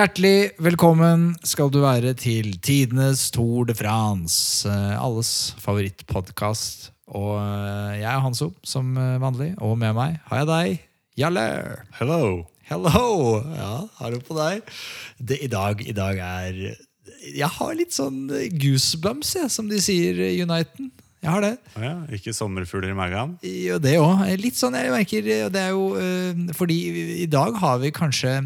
Hjertelig velkommen skal du være til tidenes Tour de France. eh, Alles favorittpodkast. Og eh, jeg er Hanso, som eh, vanlig. Og med meg har jeg deg, Jalle. Hello. Hello! Ja, hallo på deg. Det, i, dag, I dag er Jeg har litt sånn goosebumps, jeg, som de sier i Uniten. Jeg har det. Oh ja, ikke sommerfugler i magen? Jo, det òg. Litt sånn jeg merker Det er jo fordi i dag har vi kanskje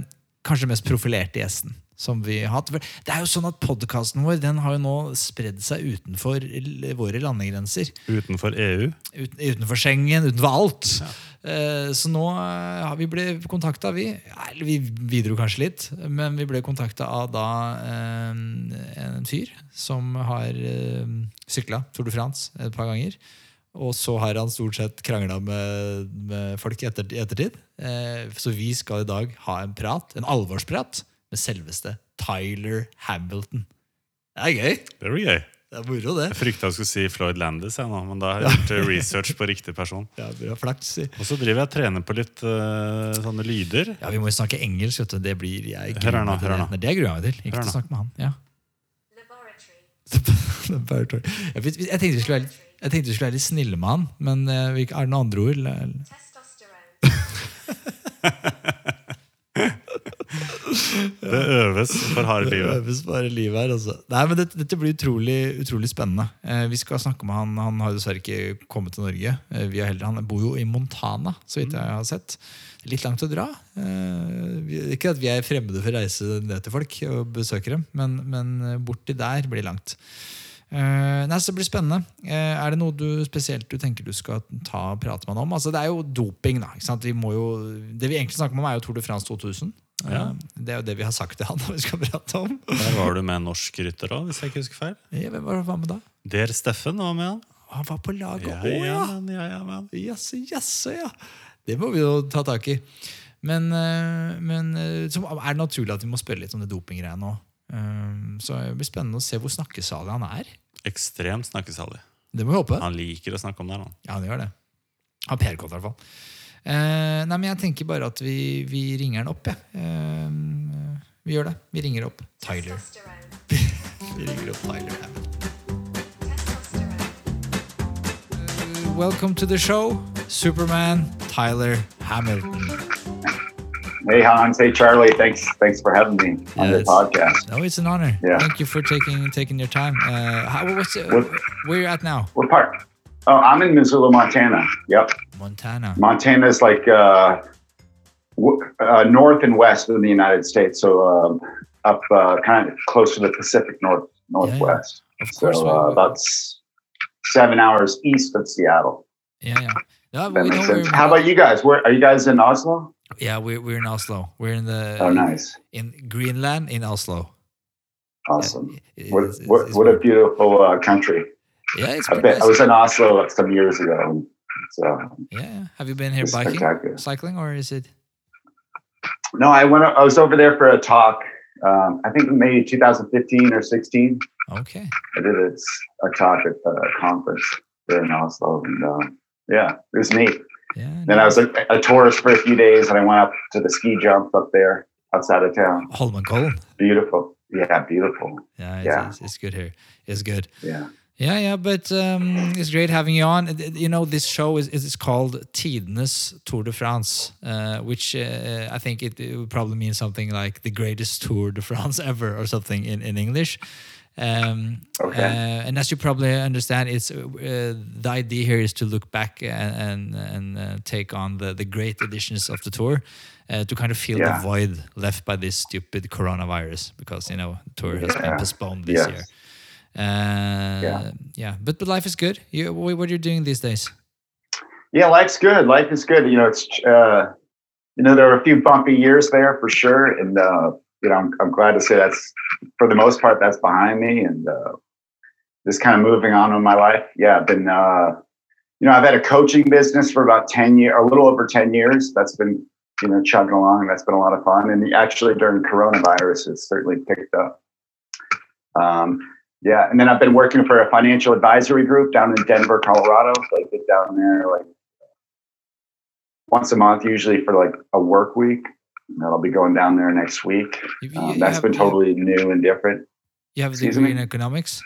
Kanskje mest profilerte gjesten som vi har hatt. Det er jo sånn at Podkasten vår den har jo nå spredd seg utenfor våre landegrenser. Utenfor EU? Uten, utenfor Schengen, utenfor alt. Eh, så nå har vi ble kontakta, vi. Eller vi bidro kanskje litt, men vi ble kontakta av da eh, en fyr som har sykla Tour de France et par ganger. Og så har han stort sett krangla med, med folk i etter, ettertid. Eh, så vi skal i dag ha en prat, en alvorsprat, med selveste Tyler Hamilton. Det er gøy. Det blir gøy. Det er moro, det. Jeg frykta jeg skulle si Floyd Landis, jeg nå, men da har jeg gjort eh, research på riktig person. Ja, bra flaks. Og så driver jeg og trener på litt uh, sånne lyder. Ja, Vi må jo snakke engelsk. vet du. Det blir jeg gruer meg til det. Det gruer jeg meg til. Ikke til å snakke med han. Ja. Laboratory. Laboratory. jeg, jeg, tenkte vi skulle være litt, jeg tenkte vi skulle være litt snille med han, men eh, er det noen andre ord? Det øves for harde Det livet. øves bare livet her, altså. Nei, men dette, dette blir utrolig, utrolig spennende. Eh, vi skal snakke med han. Han har dessverre ikke kommet til Norge. Eh, vi har heller, han bor jo i Montana, så vidt jeg har sett. Litt langt å dra. Eh, vi, ikke at vi er fremmede for å reise ned til folk og besøke dem, men, men borti der blir langt. Eh, nei, så Det blir spennende. Eh, er det noe du spesielt du tenker du skal ta og prate med han om? Altså, det er jo doping. da? Vi må jo, det vi egentlig snakker om, er jo Tour de France 2000. Ja. Eh, Det er jo det vi har sagt til han vi skal prate om. Der var du med en norsk rytter òg, hvis jeg ikke husker feil. Ja, hvem var var med da? Der Steffen var med han. Han var på laget òg, ja! ja, men, ja, ja, men. Jaså, jaså, ja. Det må vi jo ta tak i. Men, men er det naturlig at vi må spørre litt om det dopinggreiene nå. Eh, Så det blir spennende å se hvor snakkesalig han er. Ekstremt snakkesalig. Det må vi håpe. Han liker å snakke om det. Han. Ja, han gjør det. Har Per godt, i hvert fall. Eh, nei, men jeg tenker bare at vi, vi ringer han opp, jeg. Eh, vi gjør det. Vi ringer opp Tyler. Vi ringer opp Tyler Uh, welcome to the show, Superman Tyler Hamilton. Hey Hans, hey Charlie, thanks thanks for having me on the podcast. No, it's an honor. Yeah. Thank you for taking taking your time. Uh, how, what's it, What- where you at now? What part? Oh, I'm in Missoula, Montana. Yep, Montana. Montana is like uh, uh, north and west of the United States, so um, up uh, kind of close to the Pacific North Northwest. Of So course. we- uh, about s- seven hours east of Seattle. yeah, yeah. No, That makes sense. How about you guys? Where are you guys in Oslo? Yeah, we're, we're in Oslo. We're in the Oh, nice, in Greenland in Oslo. awesome. It- What it's- what, it's- what a beautiful uh, country. yeah, it's I bet I was in Oslo some years ago. So yeah. Have you been here biking, cycling, or is it? No, I went. I was over there for a talk. Um, I think maybe 2015 or 16. Okay. I did a, a talk at a conference there in Oslo, and um, yeah, it was neat. Yeah. Then I was a, a tourist for a few days, and I went up to the ski jump up there outside of town. Holmenkollen. Beautiful. Yeah, beautiful. Yeah, it's, Yeah. It's, it's good here. It's good. Yeah. Yeah, yeah, but um, it's great having you on. You know, this show is, is called Tidenes Tour de France, uh, which uh, I think it, it would probably mean something like the greatest Tour de France ever or something in, in English. Um, Okay. uh, and as you probably understand, it's uh, the idea here is to look back and and, and uh, take on the, the great editions of the tour uh, to kind of fill Yeah. the void left by this stupid coronavirus because you know the tour has been postponed this Yes. year. Uh, Yeah. yeah, but but life is good. You, what, what are you doing these days? Yeah, life's good. Life is good. You know, it's uh, you know there were a few bumpy years there for sure, and uh, you know I'm, I'm glad to say that's for the most part, that's behind me, and uh, just kind of moving on in my life. Yeah, I've been, uh, you know, I've had a coaching business for about ten years, a little over ten years. That's been, you know, chugging along, and that's been a lot of fun. And actually, during coronavirus, it's certainly picked up. Um, yeah, and then I've been working for a financial advisory group down in Denver, Colorado. So get down there like once a month, usually for like a work week. I'll be going down there next week. You- you- Um, that's have- been you have- totally new and different. You have a Excuse degree me? in economics.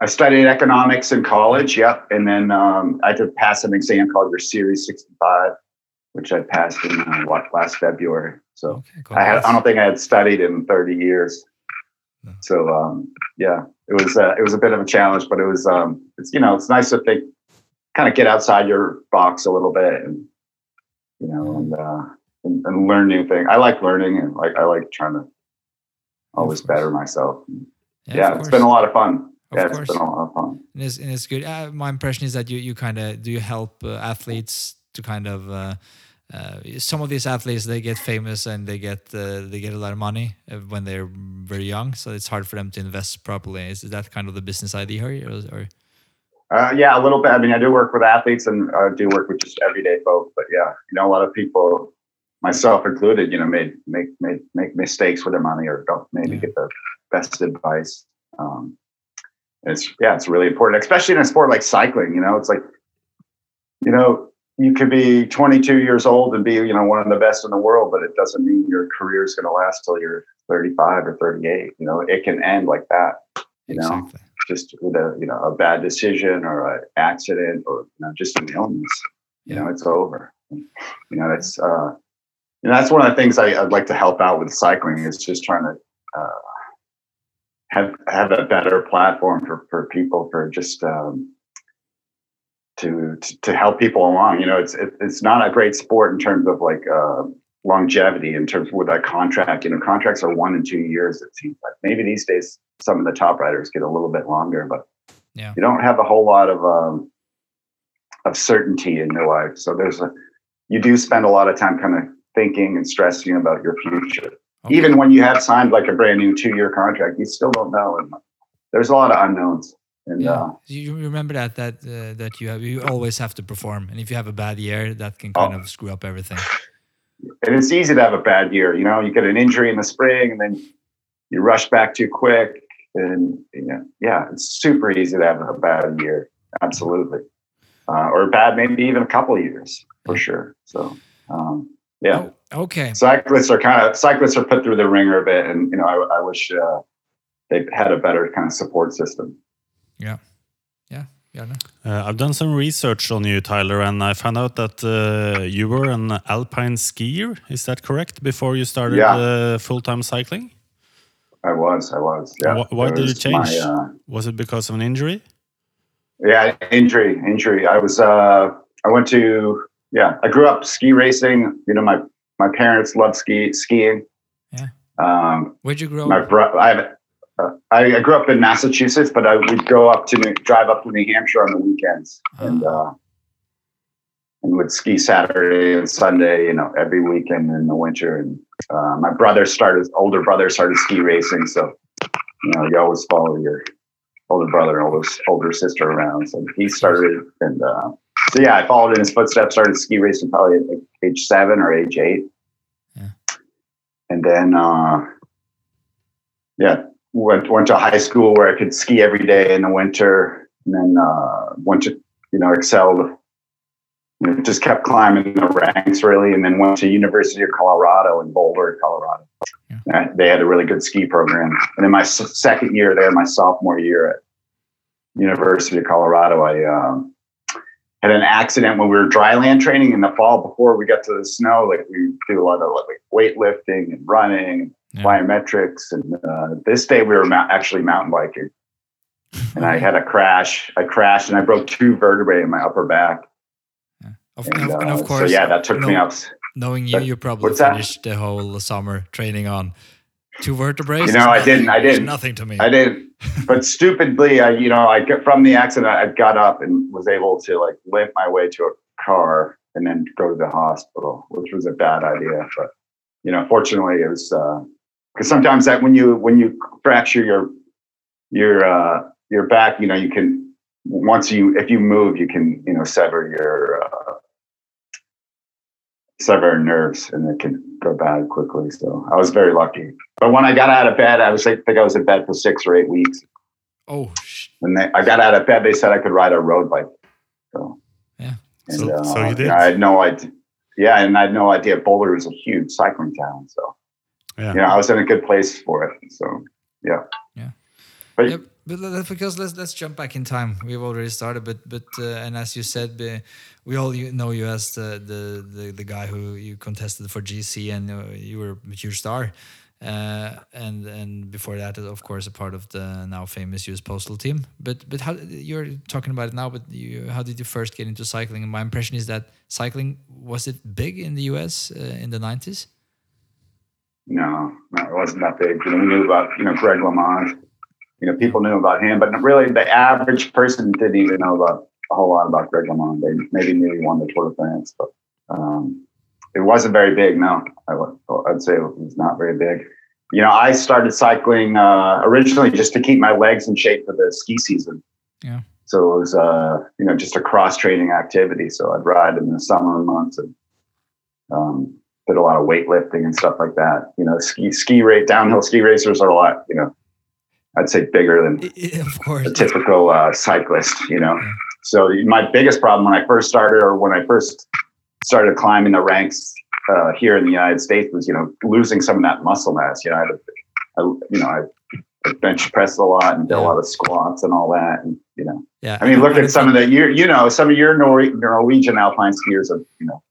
I studied economics in college. Yep, and then um, I had to pass an exam called your Series 65, which I passed in uh, what, last February. So Okay, I, had, I don't think I had studied in 30 years. No. So um, yeah, it was uh, it was a bit of a challenge, but it was um, it's you know it's nice to think, kind of get outside your box a little bit, and you know, and uh, and, and learn new things. I like learning, and like I like trying to always better myself. Yeah, Yeah, it's been a lot of fun. Of yeah, course. it's been a lot of fun. And it's, and it's good. Uh, my impression is that you, you kind of do you help uh, athletes to kind of uh, uh, some of these athletes they get famous and they get uh, they get a lot of money uh, when they're very young, so it's hard for them to invest properly. Is that kind of the business idea here, or, or Uh, yeah, a little bit. I mean, I do work with athletes and I do work with just everyday folk. But yeah, you know, a lot of people, myself included, you know, made make make make mistakes with their money or don't maybe Yeah. get the best advice. Um, it's yeah, it's really important, especially in a sport like cycling. You know, it's like, you know, you could be 22 years old and be you know one of the best in the world, but it doesn't mean your career is going to last till you're 35 or 38. You know, it can end like that. You know exactly? just with a you know a bad decision or an accident or you know just an illness you know it's over you know that's uh know that's one of the things I, i'd like to help out with cycling is just trying to uh have have a better platform for for people for just um to to, to help people along. You know it's it, it's not a great sport in terms of like uh longevity in terms of with that contract. You know contracts are one and two years it seems like. Maybe these days some of the top riders get a little bit longer but Yeah. you don't have a whole lot of um of certainty in your life. So there's a you do spend a lot of time kind of thinking and stressing about your future Okay. even when you have signed like a brand new two year contract you still don't know and there's a lot of unknowns and Yeah. uh you remember that that uh, that you have you always have to perform, and if you have a bad year, that can kind Oh. of screw up everything. and it's easy to have a bad year. You know, you get an injury in the spring and then you rush back too quick. And you know, yeah, it's super easy to have a bad year. Absolutely. Uh, or bad, maybe even a couple of years for sure. So, um, yeah, Oh, okay. cyclists are kind of, cyclists are put through the ringer a bit. And, you know, I, I wish uh, they had a better kind of support system. Yeah. Yeah. Yeah. No. Uh, I've done some research on you, Tyler, and I found out that uh, you were an alpine skier. Is that correct? Before you started Yeah. uh, full time cycling? I was, I was. Yeah. Wh- why It did you change? my, uh, Was it because of an injury? Yeah, injury, injury. I was uh I went to yeah, I grew up ski racing. You know, my my parents loved ski skiing. Yeah. Um Where'd you grow my up? bro I have uh, I, I grew up in Massachusetts, but I would go up to New, drive up to New Hampshire on the weekends and Ah. uh and would ski Saturday and Sunday, you know, every weekend in the winter. And uh, my brother started, older brother started ski racing, so you know, you always follow your older brother, and older older sister around. So he started, and uh, so yeah, I followed in his footsteps. Started ski racing probably at like age seven or age eight, Yeah. and then uh, yeah, went went to high school where I could ski every day in the winter, and then uh, went to you know excelled. You know, just kept climbing the ranks really, and then went to University of Colorado in Boulder, Colorado. Uh, they had a really good ski program. And in my second year there, my sophomore year at University of Colorado, I um, had an accident when we were dry land training in the fall before we got to the snow. Like we do a lot of like weightlifting and running, Yeah. biometrics, and uh, this day we were actually mountain biking. And I had a crash. I crashed and I broke two vertebrae in my upper back. Of, And, of- and of uh, course, so yeah, that took me no- up. knowing you, you probably What's that? finished the whole summer training on two vertebrae. You know, I didn't- I didn't. Nothing to me. I didn't, but stupidly, I you know, I get from the accident, I got up and was able to like limp my way to a car and then go to the hospital, which was a bad idea. But you know, fortunately, it was uh, because sometimes that when you when you fracture your your uh, your back, you know, you can once you if you move, you can you know sever your uh, sever nerves, and it can go bad quickly. So I was very lucky. But when I got out of bed, I was like, I think I was in bed for six or eight weeks. Oh, sh- When they, I got out of bed, they said I could ride a road bike. So Yeah. and, So- so you uh, did? I had no idea. Yeah, and I had no idea Boulder is a huge cycling town. So Yeah. you know, I was in a good place for it. So yeah, Yeah. But Yep, but because let's let's jump back in time. We've already started, but but uh, and as you said, we all know you as the, the the the guy who you contested for GC, and uh, you were a huge star. Uh, and and before that, of course, a part of the now famous U.S. Postal team. But but how you're talking about it now? But you, how did you first get into cycling? And my impression is that cycling was it big in the U.S. Uh, in the '90s? no, no, it wasn't that big. You knew about you know Greg LeMond. You know, people knew about him, but really the average person didn't even know about a whole lot about Greg LeMond. They maybe knew he won the Tour de France, but um, it wasn't very big. No, I would, I'd say it was not very big. You know, I started cycling uh, originally just to keep my legs in shape for the ski season. Yeah. So it was, uh, you know, just a cross training activity. So I'd ride in the summer months and um, did a lot of weightlifting and stuff like that. You know, ski ski rate downhill ski racers are a lot. You know, I'd say bigger than of course. a typical uh, cyclist, you know. Yeah. So my biggest problem when I first started, or when I first started climbing the ranks uh, here in the United States, was you know losing some of that muscle mass. You know, I, you know I, bench pressed a lot and did a lot of squats and all that, and you know, Yeah. I mean, look at some of the you you know some of your Nor- Norwegian alpine skiers are you know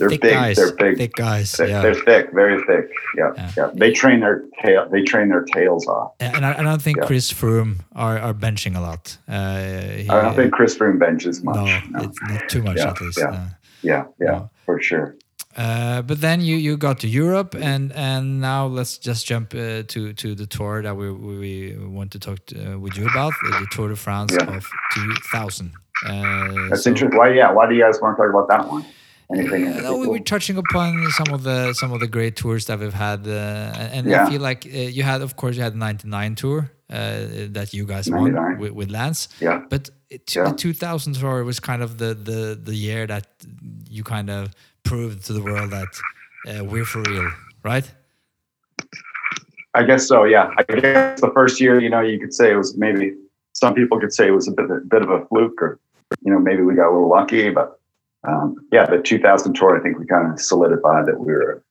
they're thick big, guys. they're big, Thick guys. they're, yeah. they're thick, very thick. Yeah, Yeah. yeah, They train their tail, they train their tails off. And I, I don't think Yeah. Chris Froome are, are benching a lot. Uh, he- I don't think Chris Froome benches no, much. No, it's not too much Yeah, at least. yeah. yeah, yeah, No. for sure. Uh, but then you, you got to Europe, and, and now let's just jump uh, to to the tour that we, we want to talk to, uh, with you about the Tour de France Yeah. of 2000. Uh, That's so- interesting. Why? Yeah. Why do you guys want to talk about that one? No, we were touching upon some of the some of the great tours that we've had, uh, and Yeah. I feel like uh, you had, of course, you had the '99 tour uh, that you guys won with, with Lance. Yeah. But it, Yeah. the 2000 tour was kind of the, the the year that you kind of proved to the world that uh, we're for real, right? I guess so. Yeah. I guess the first year, you know, you could say it was maybe some people could say it was a bit, a bit of a fluke, or you know, maybe we got a little lucky. But um, yeah, the 2000 tour, I think we kind of solidified that we were,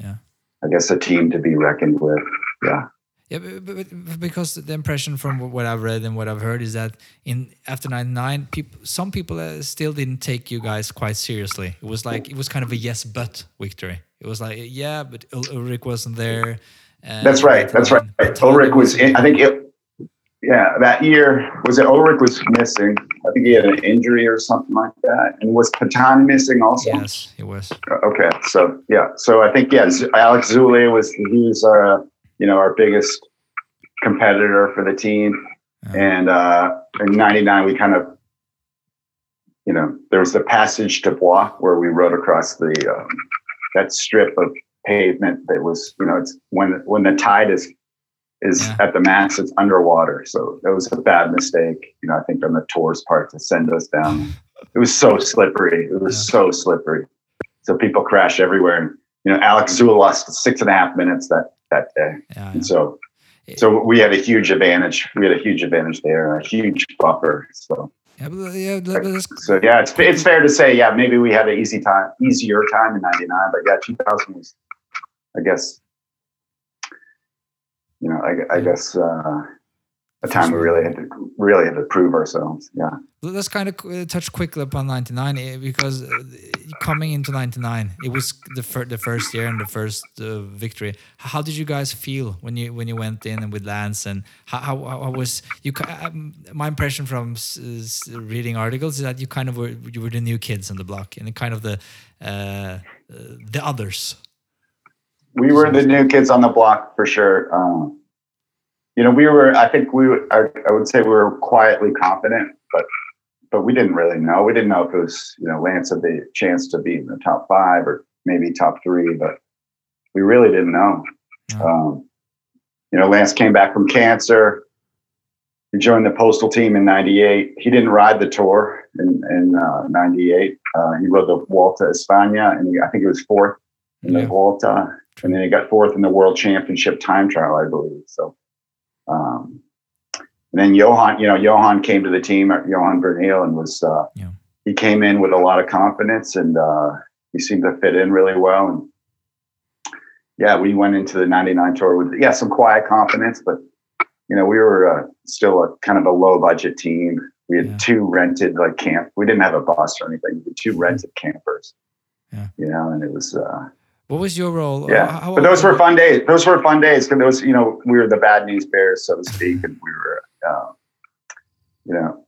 Yeah. I guess, a team to be reckoned with. Yeah. Yeah, but, but, but because the impression from what I've read and what I've heard is that in after '99, people, some people uh, still didn't take you guys quite seriously. It was like it was kind of a yes but victory. It was like yeah, but Ul- Ullrich wasn't there. uh, That's right. That's right. Ullrich was. In, I think it. Yeah, that year was it. Ullrich was missing. I think he had an injury or something like that. And was Patan missing also? Yes, he was. Okay, so yeah, so I think yeah, Alex Zülle was he was our you know our biggest competitor for the team, and uh, in '99 we kind of you know there was the Passage du Gois where we rode across the um, that strip of pavement that was you know it's when when the tide is is Yeah. at the max it's underwater. So that was a bad mistake you know I think on the tour's part to send us down. It was so slippery. It was Yeah. so slippery. So people crash everywhere. And you know Alex Zülle lost six and a half minutes that that day. Yeah, and so so we had a huge advantage. We had a huge advantage there a huge buffer so. Yeah, but, yeah so yeah it's it's fair to say yeah maybe we had an easy time easier time in 99 but yeah 2000 was I guess you know I, I guess uh a time we really had to really had to prove ourselves yeah. Let's kind of uh, touch quickly upon 99 eh, because uh, coming into 99 it was the, fir- the first year and the first uh, victory. How did you guys feel when you when you went in and with lance and how, how, how was you um, my impression from reading articles is that you kind of were you were the new kids on the block and kind of the uh, uh, the others we were the new kids on the block for sure. Um, you know, we were. I think we. were- I, I would say we were quietly confident, but but we didn't really know. We didn't know if it was you know Lance had the chance to be in the top five or maybe top three, but we really didn't know. Um, you know, Lance came back from cancer. He joined the postal team in '98. He didn't ride the tour in in '98. Uh, he rode the Vuelta a España, and he, I think he was fourth in the Yeah. Vuelta, and then he got fourth in the World Championship time trial, I believe. So, um, and then Johan, you know, Johan came to the team, uh, Johan Bruyneel, and was uh, Yeah. he came in with a lot of confidence, and uh, he seemed to fit in really well. And yeah, we went into the '99 tour with yeah some quiet confidence, but you know we were uh, still a kind of a low budget team. We had Yeah. two rented like camp. We didn't have a bus or anything. We had two rented campers. Yeah. You know, and it was uh, What was your role? yeah. How- how but those were fun days. Those were fun days because those you know we were the bad news bears, so to speak, and we were uh, you know.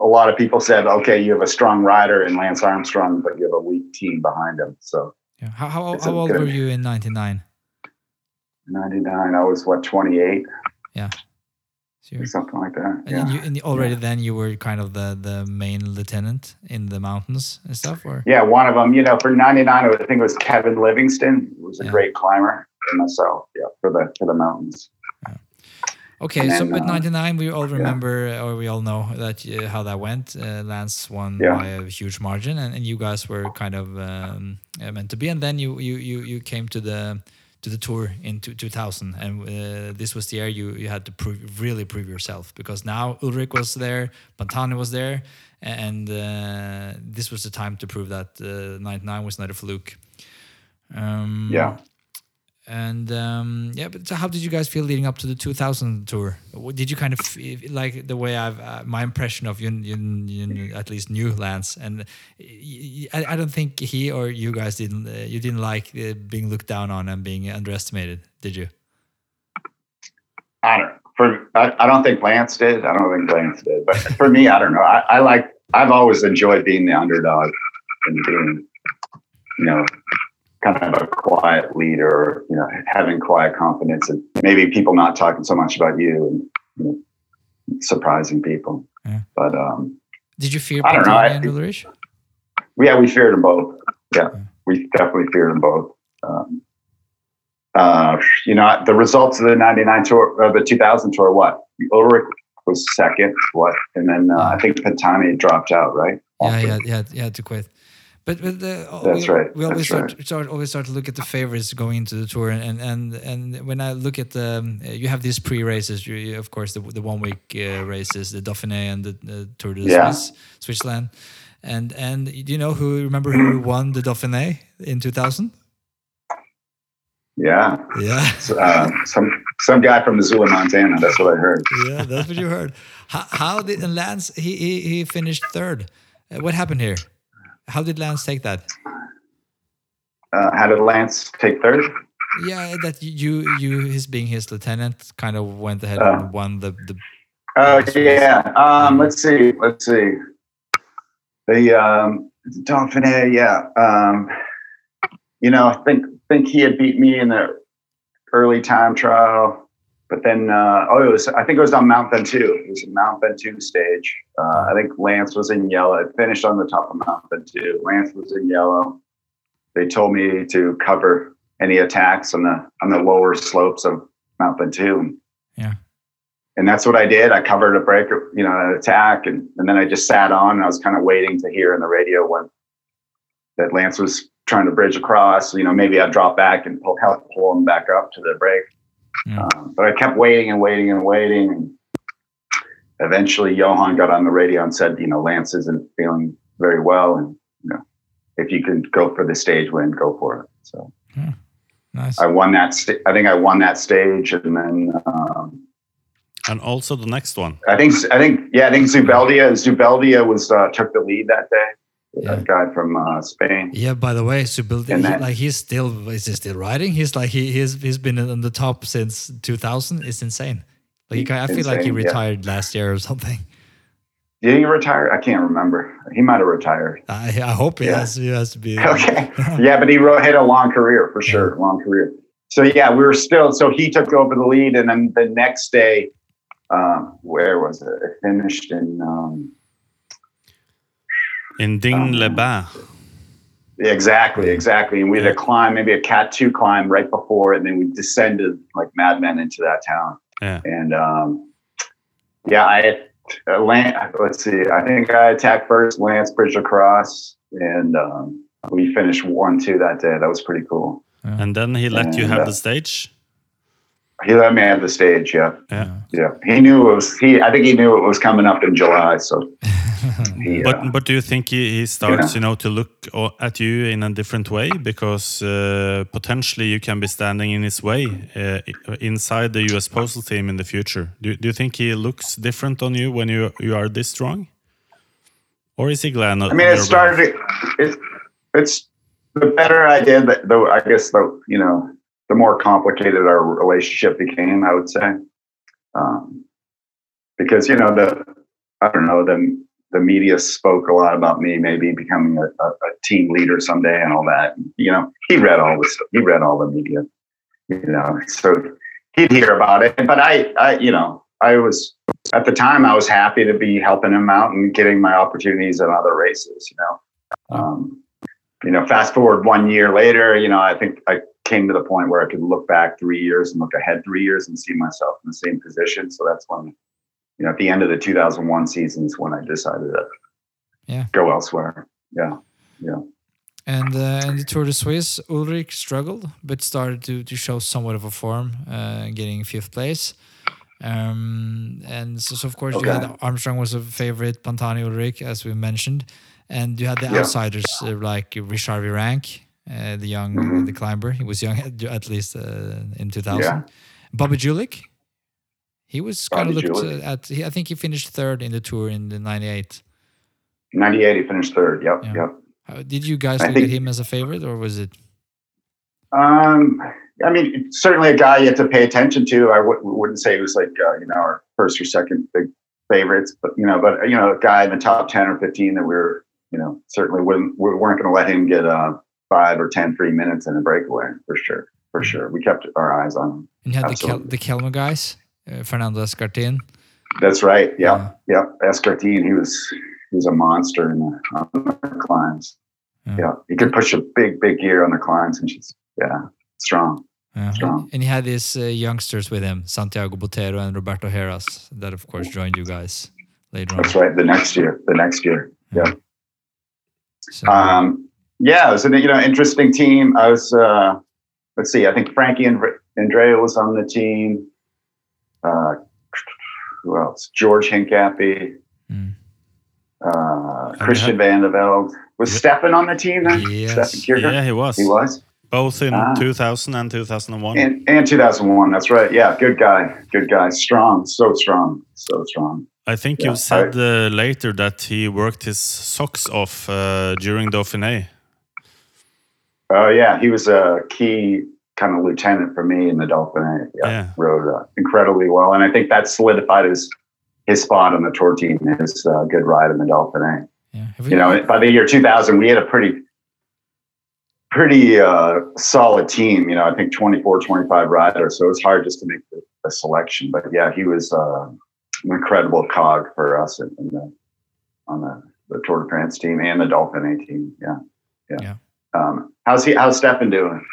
A lot of people said, "Okay, you have a strong rider in Lance Armstrong, but you have a weak team behind him." So, Yeah. How, how, how old were you in '99? '99, I was what 28 So or something like that. and, Yeah. you, and already then you were kind of the, the main lieutenant in the mountains and stuff, or Yeah, one of them. You know, for '99, I think it was Kevin Livingston. Who was a Yeah. great climber, myself. Yeah, for the for the mountains. Okay, And so then, with uh, 99, we all remember, or we all know that uh, how that went. Uh, Lance won Yeah. by a huge margin, and, and you guys were kind of um, uh, meant to be. And then you you you you came to the to the tour in two, 2000, and uh, this was the year you you had to prove really prove yourself because now Ullrich was there, Pantani was there, and uh, this was the time to prove that uh, 99 was not a fluke. Um, Yeah. And um, yeah, but so how did you guys feel leading up to the 2000 tour? Did you kind of like the way I've uh, my impression of you, you, you at least knew Lance, and I don't think he or you guys didn't uh, you didn't like uh, being looked down on and being underestimated, did you? I don't. For I, I don't think Lance did. I don't think Lance did. But for me, I don't know. I, I like. I've always enjoyed being the underdog and being, you know, kind of a quiet leader. You know, having quiet confidence and maybe people not talking so much about you and you know, surprising people. Yeah. But um, Did you fear I don't know, I- and Ullrich? yeah, we feared them both. Yeah, Yeah. we definitely feared them both. Um, uh, you know, the results of the '99 tour, uh, the 2000 tour, what Ullrich was second, what, and then uh, I think Pantani dropped out, right? Yeah, yeah, yeah, yeah, to quit. But but the, That's we, right, We always start, start always start to look at the favorites going into the tour, and and and when I look at the, um, uh, you have these pre races. You, you- of course, the the one week uh, races, the Dauphiné and the, the Tour de Yeah. Switzerland, and and do you know who? Remember who won the Dauphiné in two thousand? Yeah, Yeah, uh, some some guy from Missoula, Montana. That's what I heard. yeah, that's what you heard. How, how did and Lance? He he, he finished third. Uh, what happened here? How did Lance take that? Uh, how did Lance take third? Yeah, that you you his being his lieutenant kind of went ahead Oh. and won the the Oh yeah. Um, let's see. Let's see. The um, Dauphiné. Yeah. Um, you know, I think think he had beat me in the early time trial, but then uh, oh, it was I think it was on Mount Ventoux. It was a Mount Ventoux stage. Uh, I think Lance was in yellow. It finished on the top of Mount Ventoux. Lance was in yellow. They told me to cover any attacks on the on the lower slopes of Mount Ventoux. Yeah. And that's what I did. I covered a break, you know, an attack, and, and then I just sat on. And I was kind of waiting to hear in the radio when that Lance was trying to bridge across. You know, maybe I'd drop back and pull, help pull him back up to the break. Yeah. Um, but I kept waiting and waiting and waiting. And eventually, Johan got on the radio and said, you know, Lance isn't feeling very well, and you know, if you can go for the stage win, go for it. So nice. I won that. St- I think I won that stage, and then. Um, And also the next one. I think I think yeah, I think Zubeldia Zubeldia was uh, took the lead that day. Yeah. That guy from uh, Spain. Yeah, by the way, And he, that- like he's still is he still riding? He's like he he's he's been on the top since 2000. It's insane. Like he, I feel like he Insane, yeah. retired last year or something. Did he retire? I can't remember. He might have retired. I, I hope he Yeah. has he has to be. Okay. yeah, but he wrote, had a long career for sure, long career. So yeah, we were still. So he took over the lead, and then the next day, um, where was it? It finished in. Um, In Digne-les-Bains. Exactly, exactly. And we had a climb, maybe a cat two climb right before it, and then we descended like madmen into that town. Yeah. And um, yeah, I uh, Lance, let's see, I think I attacked first, Lance bridged across, and um, we finished one two that day. That was pretty cool. And then he let you have uh, the stage. He let me have the stage. Yeah, Yeah. yeah. He knew it was. He, I think he knew it was coming up in July. So, he, uh, But but do you think he, he starts you know to look at you in a different way because uh, potentially you can be standing in his way uh, inside the U.S. Postal Team in the future? Do, do you think he looks different on you when you you are this strong, or is he glad? I mean, it started. It, it's the better I did. The, the I guess the you know the more complicated our relationship became. I would say, um, because you know the I don't know the the media spoke a lot about me maybe becoming a, a, a team leader someday and all that. You know, he read all the stuff. He read all the media. You know, so he'd hear about it. But I, I, you know, I was at the time I was happy to be helping him out and getting my opportunities in other races. You know, um, you know, fast forward one year later, you know, I think I came to the point where I could look back three years and look ahead three years and see myself in the same position. So that's when, you know, at the end of the 2001 season is when I decided to Yeah. go elsewhere. Yeah. Yeah. And uh, in the Tour de Suisse, Ullrich struggled, but started to, to show somewhat of a form, uh, getting fifth place. Um, and so, so of course, you Okay. had Armstrong was a favorite, Pantani Ullrich, as we mentioned, and you had the Yeah. outsiders uh, like Richard Virenque, uh, the young Mhm. the climber. He was young at, at least uh, in 2000. Yeah. Bobby Julich, he was kind of looked uh, at. He, I think he finished third in the tour in the '98. 98, he finished third. Yep. Yeah. Yep. How, did you guys I look at him as a favorite, or was it? Um, I mean, certainly a guy you have to pay attention to. I w- wouldn't say he was like, uh, you know, our first or second big favorites, but, you know, but, you know, a guy in the top 10 or 15 that we were, you know, certainly wouldn't, we weren't going to let him get uh, five or 10 free minutes in a breakaway for sure. For sure. We kept our eyes on him. And you had the Kel- the Kelme guys, uh, Fernando Escartin. That's right. Yeah. Yeah. Escartín, he was, he was a monster in the, on the climbs. Yeah. Yeah. He could push a big, big gear on the climbs and she's, yeah, strong. Uh, Strong. and he had these uh, youngsters with him, Santiago Botero and Roberto Heras, that of course joined you guys later on. That's right. The next year, the next year. Yeah. So, Um, yeah, it was an you know interesting team. I was uh, let's see, I think Frankie and Andrea was on the team. Uh, who else? George Hincapie, Mm. uh, Christian Vande Velde. Was Yeah. Stefan on the team then? Yes. Yeah, he was. He was. Both in Ah. 2000 and 2001. And, and 2001. That's right. Yeah, good guy. Good guy. Strong. So strong. So strong. I think Yeah, you said uh, later that he worked his socks off uh, during Dauphiné. Oh yeah, he was a key kind of lieutenant for me in the Dauphiné. Yeah, Yeah. rode uh, incredibly well, and I think that solidified his his spot on the tour team. His uh, good ride in the Dauphiné. yeah. You know, by the year 2000, we had a pretty pretty uh, solid team. You know, I think 24, 25 riders, so it was hard just to make the, the selection. But yeah, he was uh, an incredible cog for us in, in the on the, the Tour de France team and the Dauphiné team. Yeah, yeah. Yeah. Um, how's he? How's Stefan doing?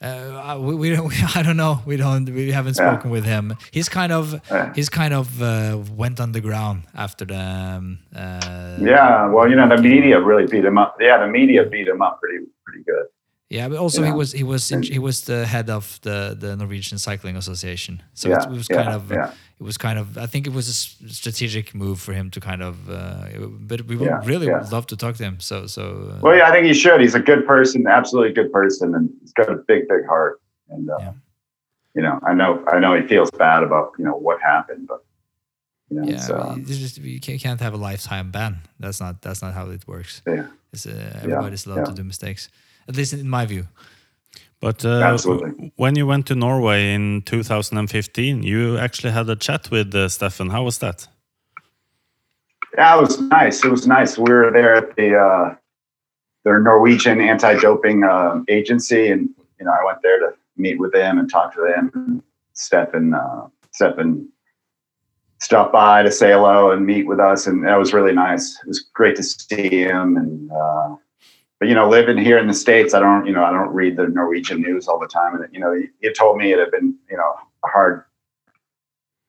Uh, we, we don't. We, I don't know. We don't. We haven't Yeah. spoken with him. He's kind of. Yeah. He's kind of uh, went underground after the. Um, uh, Yeah, well, you know, the media really beat him up. Yeah, the media beat him up pretty pretty good. Yeah, but also he was he was in, he was the head of the the Norwegian Cycling Association. So yeah, it was yeah, kind of yeah, it was kind of I think it was a strategic move for him to kind of. Uh, but we would Yeah, really yeah. would love to talk to him. So so. Uh, Well, yeah, I think he should. He's a good person, absolutely good person, and he's got a big, big heart. And uh, Yeah. you know, I know, I know he feels bad about you know what happened, but you know, yeah, it's, uh, you just you can't have a lifetime ban. That's not that's not how it works. yeah, It's, uh, everybody's allowed yeah. to do mistakes. At least in my view. But uh, when you went to Norway in 2015, you actually had a chat with uh, Stefan. How was that? yeah, it was nice. It was nice. We were there at the uh, their Norwegian anti-doping um, agency, and you know, I went there to meet with them and talk to them. And Stefan, uh, Stefan stopped by to say hello and meet with us, and that was really nice. It was great to see him, and uh, but you know, living here in the states, I don't, you know, I don't read the Norwegian news all the time, and you know, he, he told me it had been, you know, a hard,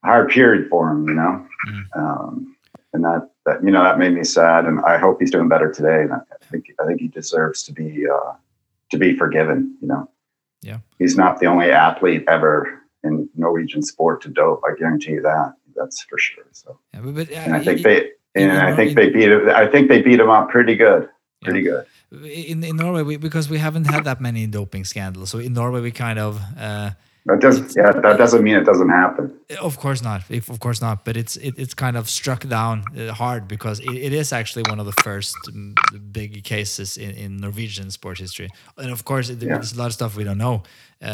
hard period for him, you know, Mm. um, and that that you know that made me sad, and I hope he's doing better today, and I think I think he deserves to be uh, to be forgiven, you know. Yeah. he's not the only athlete ever in Norwegian sport to dope. I guarantee you that. That's for sure. So, Yeah, but, but, and I uh, think i- they and I think they beat him. I think they beat him up pretty good, pretty good. In in Norway we, because we haven't had that many doping scandals. So in Norway we kind of. Uh, That doesn't. yeah. That doesn't mean it doesn't happen. Of course not. If, of course not. But it's it, it's kind of struck down uh, hard because it, it is actually one of the first um, big cases in, in Norwegian sports history. And of course, it, Yeah. there's a lot of stuff we don't know. Uh,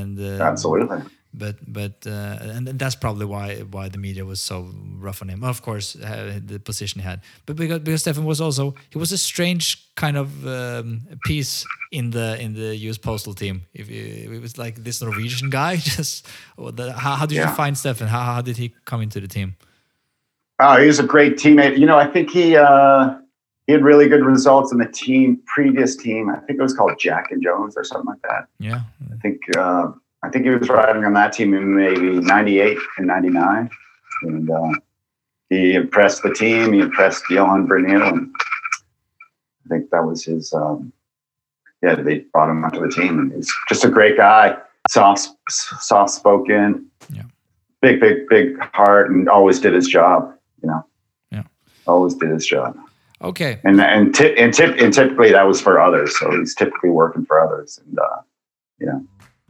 and uh, Absolutely. But but uh, and, and that's probably why why the media was so rough on him. Of course, uh, the position he had, but because because Stefan was also he was a strange kind of um, piece in the in the U.S. postal team. If you, it was like this Norwegian guy, just the, how, how did Yeah. you find Stefan? How, how did he come into the team? Oh, he was a great teammate. You know, I think he uh, he had really good results in the team previous team. I think it was called Jack and Jones or something like that. Yeah, I think uh, I think he was riding on that team in maybe '98 and '99, and uh, he impressed the team. He impressed Johan Bruyneel, and I think that was his. Um, yeah, they brought him onto the team, and he's just a great guy, soft, soft spoken, Yeah. big, big, big heart, and always did his job. You know, Yeah. always did his job, okay. and and tip and tip and typically that was for others. So he's typically working for others, and uh, you know,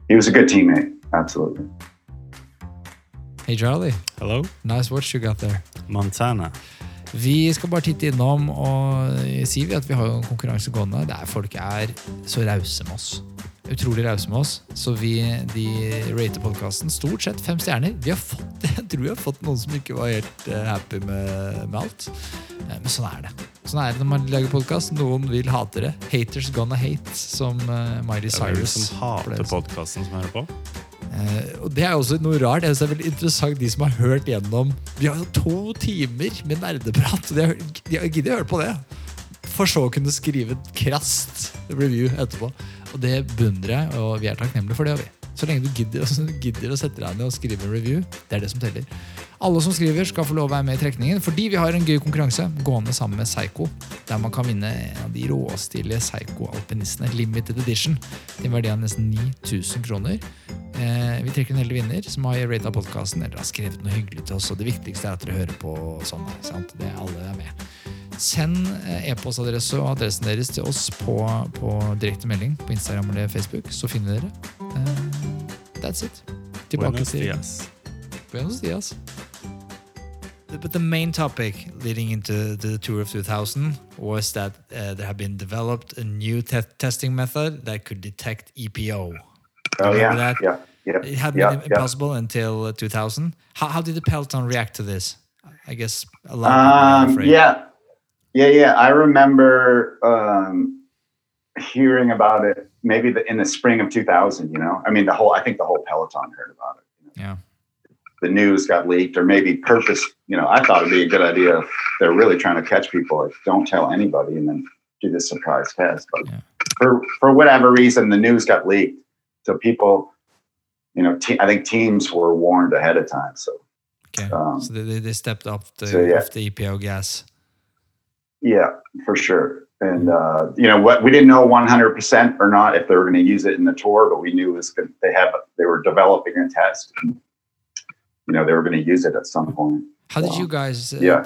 he was a good teammate. Absolutely. Hey Charlie, Hello, nice watch you got there. Montana. Vi skal bare titte innom og si vi at vi har jo en konkurranse gående. Det er Folk er så rause med oss. Utrolig rause med oss. Så vi de rater podkasten stort sett fem stjerner. Vi har fått, jeg tror vi har fått noen som ikke var helt eh, happy med, med alt. Eh, Men sånn er det. Sånn er det når man lager podkast. Noen vil hate det. Haters gonna hate, som uh, Miley Det er som hater podkasten som hører på. Uh, og det er også noe rart. Det er veldig interessant De som har hørt gjennom Vi har jo to timer med nerdeprat. De har, de har giddet å høre på det. For så å kunne skrive et krast review etterpå. Og det beundrer jeg, og vi er takknemlige for det. vi. Så lenge du gidder, gidder å sette deg ned og skrive en review, det er det som teller. Alle som skriver, skal få lov å være med i trekningen, fordi vi har en gøy konkurranse gående sammen med Psycho, der man kan vinne en av de råstilige Psycho-alpinistene limited edition, til en verdi av nesten 9000 kroner. Eh, vi trekker en heldig vinner som har rata podkasten eller har skrevet noe hyggelig til oss. Og det viktigste er at dere hører på sånn. Det er alle er med. Send eh, e-postadresse og adressen deres til oss på, på direkte melding på Instagram eller Facebook, så finner dere. Eh, that's it. Tilbake Buenos til dias. Buenos dias. But the main topic leading into the Tour of 2000 was that uh, there had been developed a new te- testing method that could detect EPO. Oh yeah, that? yeah, yeah. It had yeah, been yeah. impossible until uh, 2000. How, how did the peloton react to this? I guess a lot of people Um, afraid. yeah, yeah, yeah. I remember um, hearing about it maybe the, in the spring of 2000. You know, I mean, the whole. I think the whole peloton heard about it. Yeah. The news got leaked, or maybe purpose. You know, I thought it'd be a good idea if they're really trying to catch people. Like, don't tell anybody, and then do this surprise test. But Yeah. for for whatever reason, the news got leaked, so people. You know, te- I think teams were warned ahead of time. So Okay. Um, so they, they stepped up the, so, yeah. off the EPO gas. Yeah, for sure. And uh, you know what? We didn't know 100 percent or not if they were going to use it in the tour, but we knew it was good. They have they were developing a test. And, you know, they were going to use it at some point. How did you guys? Uh, Yeah.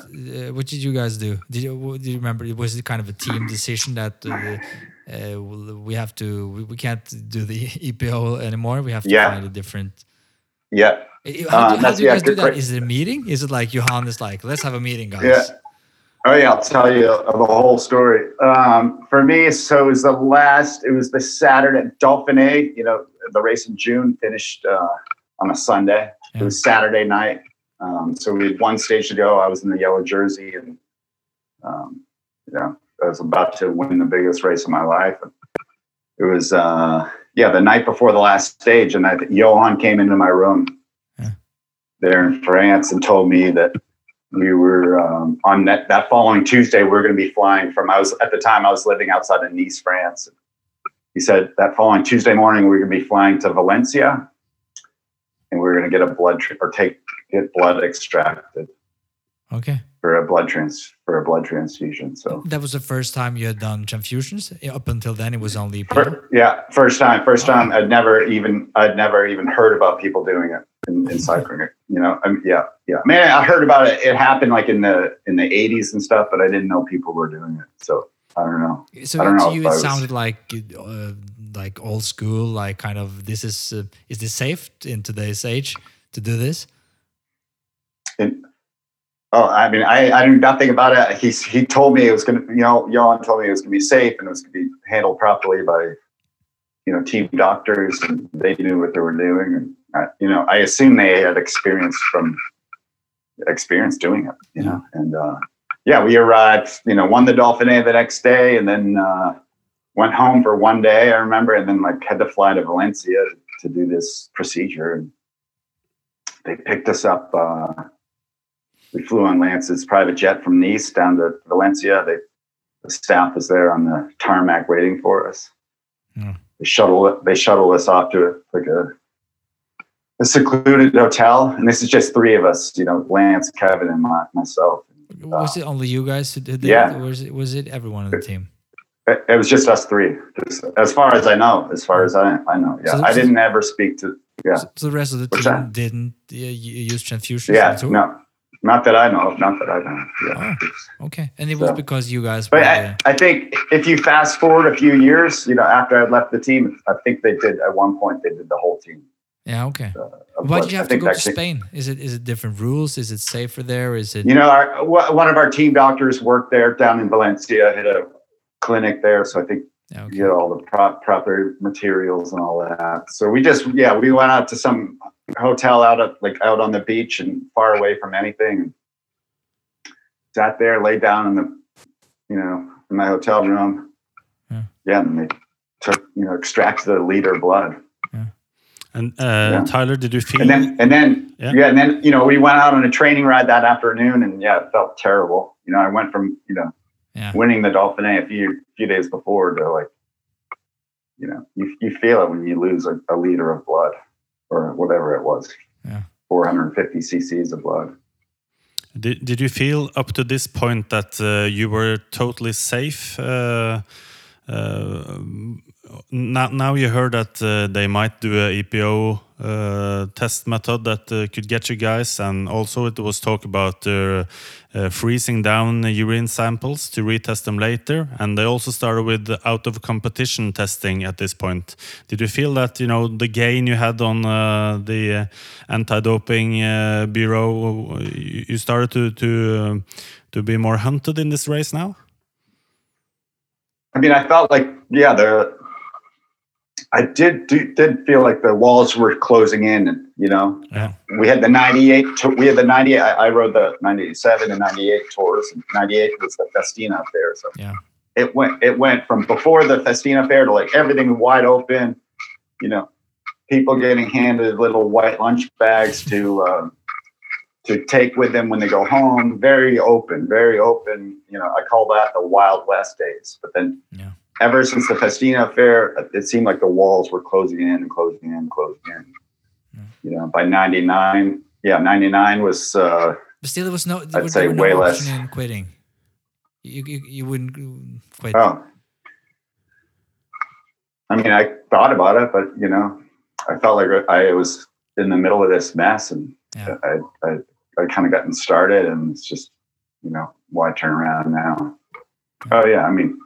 uh, what did you guys do? Did you do you remember? It was it kind of a team decision that uh, uh, we have to we, we can't do the EPO anymore? We have to Yeah. find a different. Yeah, How, Uh, do, how do you yeah, guys do that? Is it a meeting? Is it like Johan is like, let's have a meeting, guys? yeah. Oh yeah, I'll tell you the whole story. Um, for me, so it was the last. It was the Saturday Dauphiné. You know, the race in June finished uh, on a Sunday. Yeah. It was Saturday night. Um, so we had one stage to go. I was in the yellow jersey, and um, you know, I was about to win the biggest race of my life. It was uh, yeah, the night before the last stage, and I, Johan came into my room Yeah. there in France and told me that we were um, on that, that following Tuesday. We were going to be flying from. I was at the time I was living outside of Nice, France. He said that following Tuesday morning we were going to be flying to Valencia, and we were going to get a blood tr- or take get blood extracted Okay. for a blood trans for a blood transfusion. So That was the first time you had done transfusions. Up until then, it was only. fir- yeah, first time, first time. I'd never even I'd never even heard about people doing it in, in cycling. You know, I mean, yeah, yeah. I mean, I heard about it. It happened like in the in the eighties and stuff, but I didn't know people were doing it. So I don't know. So don't know to you, it was- sounded like uh, like old school, like kind of this is uh, is this safe in today's age to do this? And, oh, I mean, I, I knew nothing about it. He he told me it was going to, you know, Jan told me it was going to be safe and it was going to be handled properly by, you know, team doctors and they knew what they were doing. And I, you know, I assume they had experience from experience doing it. You know, and uh, yeah, we arrived. You know, won the Dauphiné the next day, and then uh, went home for one day. I remember, and then like had to fly to Valencia to do this procedure. And they picked us up. Uh, we flew on Lance's private jet from Nice down to Valencia. They, the staff was there on the tarmac waiting for us. Hmm. They shuttle they shuttle us off to like a, a secluded hotel, and this is just three of us. You know, Lance, Kevin, and my, myself. Was it only you guys who did it? Yeah. Was it was it everyone on the team? It, it was just us three, just, as far as I know. As far as I, I know, yeah. So I didn't ever speak to. Yeah, So, the rest of the What's team that? didn't uh, use transfusion. yeah. No, not that I know of. Not that I know. Yeah. Okay, and it was So- because you guys. But were, I, uh, I think if you fast forward a few years, you know, after I left the team, I think they did at one point they did the whole team. Yeah, okay. Uh, of Why did you have to go to Spain? Is it is it different rules? Is it safer there? Is it? You know, our, one of our team doctors worked there down in Valencia, had a clinic there, so I think Yeah, you okay. get all the pro- proper materials and all that. So we just, yeah, we went out to some hotel out of like out on the beach and far away from anything. Sat there, laid down in the, you know, in my hotel room. Yeah. Yeah, and they took, you know, extracted a liter of blood. And uh, Tyler, did you feel? And then, and then, Yeah. yeah. and then, you know, we went out on a training ride that afternoon, and yeah, it felt terrible. You know, I went from, you know, Yeah. winning the Dauphiné a few few days before to like, you know, you you feel it when you lose a, a liter of blood or whatever it was. Yeah. 450 cc's of blood. Did, did you feel up to this point that uh, you were totally safe? Uh, uh, now, now you heard that uh, they might do a EPO uh, test method that uh, could get you guys, and also it was talk about uh, uh, freezing down urine samples to retest them later. And they also started with out of competition testing at this point. Did you feel that you know the gain you had on uh, the anti-doping bureau, you started to to um, to be more hunted in this race now? I mean, I felt like, yeah, the, I did do, did feel like the walls were closing in, and you know, Yeah. we had the 98 to- we had the 98 I, I rode the 97 and 98 tours and 98 was the festina affair so Yeah. it went it went from before the festina fair to like everything wide open you know people getting handed little white lunch bags to um, to take with them when they go home very open very open you know i call that the wild west days but then Yeah. Ever since the festina fair it seemed like the walls were closing in and closing in and closing in you know by 99 yeah 99 was uh But still, there was no. I'd say no way less. in quitting. You, you you wouldn't quit. oh i mean i thought about it but you know i felt like i was in the middle of this mess and Yeah. i i, I kind of gotten started and it's just you know why turn around now oh yeah i mean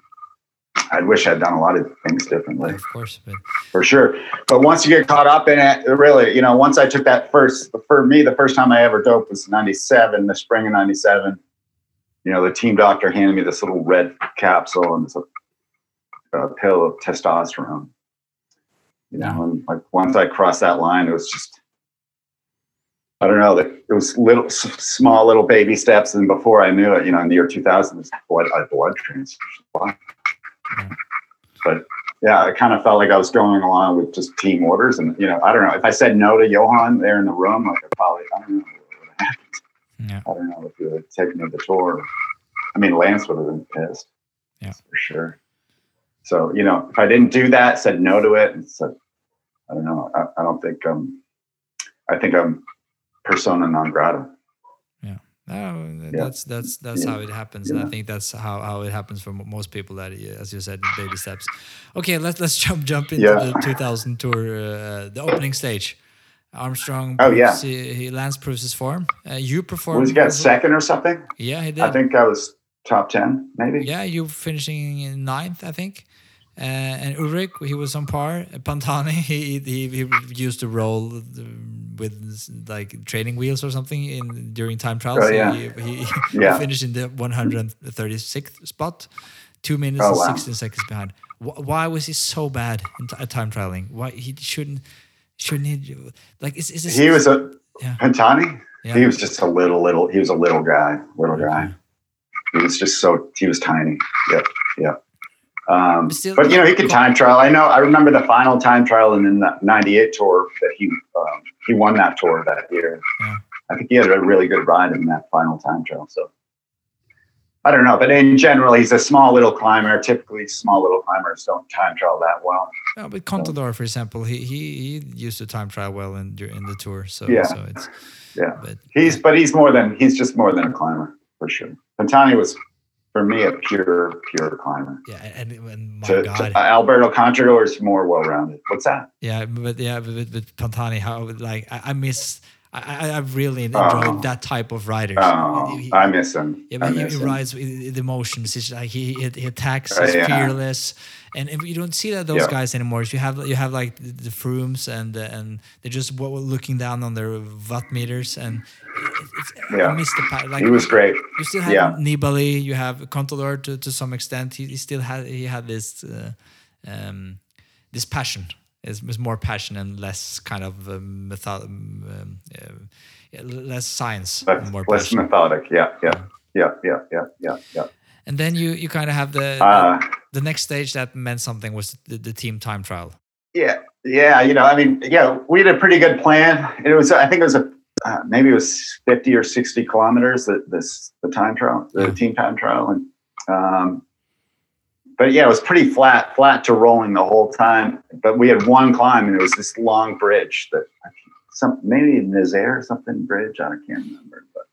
i wish i'd done a lot of things differently Of course, but for sure. But once you get caught up in it, really, you know, once I took that first, for me, the first time I ever doped was 97, the spring of 97. You know, the team doctor handed me this little red capsule and a pill of testosterone. You know, and like once I crossed that line, it was just, I don't know, that it was little, small little baby steps. And before I knew it, you know, in the year 2000, it was blood, a blood transfusion. But yeah, I kind of felt like I was going along with just team orders. And, you know, I don't know if I said no to Johan there in the room, like I probably, I don't know. what happened. Yeah. I don't know if he would have taken me the tour. I mean, Lance would have been pissed. Yeah. for sure. So you know, if I didn't do that, said no to it, and said, I don't know. I, I don't think um, I think I'm persona non grata. No, Yeah. that's that's that's Yeah. how it happens, and I think that's how, how it happens for most people. That as you said, baby steps. Okay, let's let's jump jump into Yeah. the 2000 tour, uh, the opening stage. Armstrong. Oh, yeah. He, he Lance proves his form. Uh, you performed. Was he got second or something? Yeah, he did. I think I was top ten, maybe. Yeah, you finishing in ninth, I think. Uh, and Ullrich, he was on par. Pantani, he, he he used to roll with like training wheels or something in during time trials. Oh, yeah. He, he, he Yeah. finished in the 136th spot, two minutes Oh, and wow. 16 seconds behind. Wh- Why was he so bad in at time trialing? Why he shouldn't shouldn't he like is is this He was a Yeah. Pantani. Yeah. He was just a little, little. He was a little guy, little guy. He was just so. He was tiny. Yep, yep. Um, But still- but you know, he could time trial. I know. I remember the final time trial in the '98 tour that he um, he won that tour that year. Yeah. I think he had a really good ride in that final time trial. So I don't know, but in general, he's a small little climber. Typically, small little climbers don't time trial that well. No, but Contador, for example, he, he he used to time trial well in in the tour. So Yeah. so it's Yeah. but He's but he's more than he's just more than a climber for sure. Pantani was for me a pure pure climber. yeah, and, and my To, God, to, uh, Alberto Contador is more well rounded. What's that? yeah, but yeah, but, but, but Pantani, how like I, I miss. I, I really enjoyed Oh. that type of rider. Oh, He- I miss him. yeah, I but he, miss he him. rides with the emotions. It's like he he, he attacks. Uh, yeah. fearless, and, and you don't see that those Yeah. guys anymore. If You have you have like the, the Frooms and uh, and they're just looking down on their watt meters, and it, it's, I Yeah. miss the like He was great. You still have Yeah. Nibali. You have Contador to, to some extent. He, he still had he had this uh, um, this passion. It's, it's more passion and less kind of um, method, um, uh, less science, Less, more less passion. methodic. Yeah, yeah, yeah, yeah, yeah, yeah, yeah. And then you you kind of have the Uh, the next stage that meant something was the, the team time trial. yeah, yeah. You know, I mean, yeah, we had a pretty good plan. It was, I think, it was a uh, maybe it was fifty or sixty kilometers. That this the time trial, the team time trial, and um, but yeah, it was pretty flat, flat to rolling the whole time. But we had one climb, and it was this long bridge that some maybe Nazaire or something bridge. I can't remember, but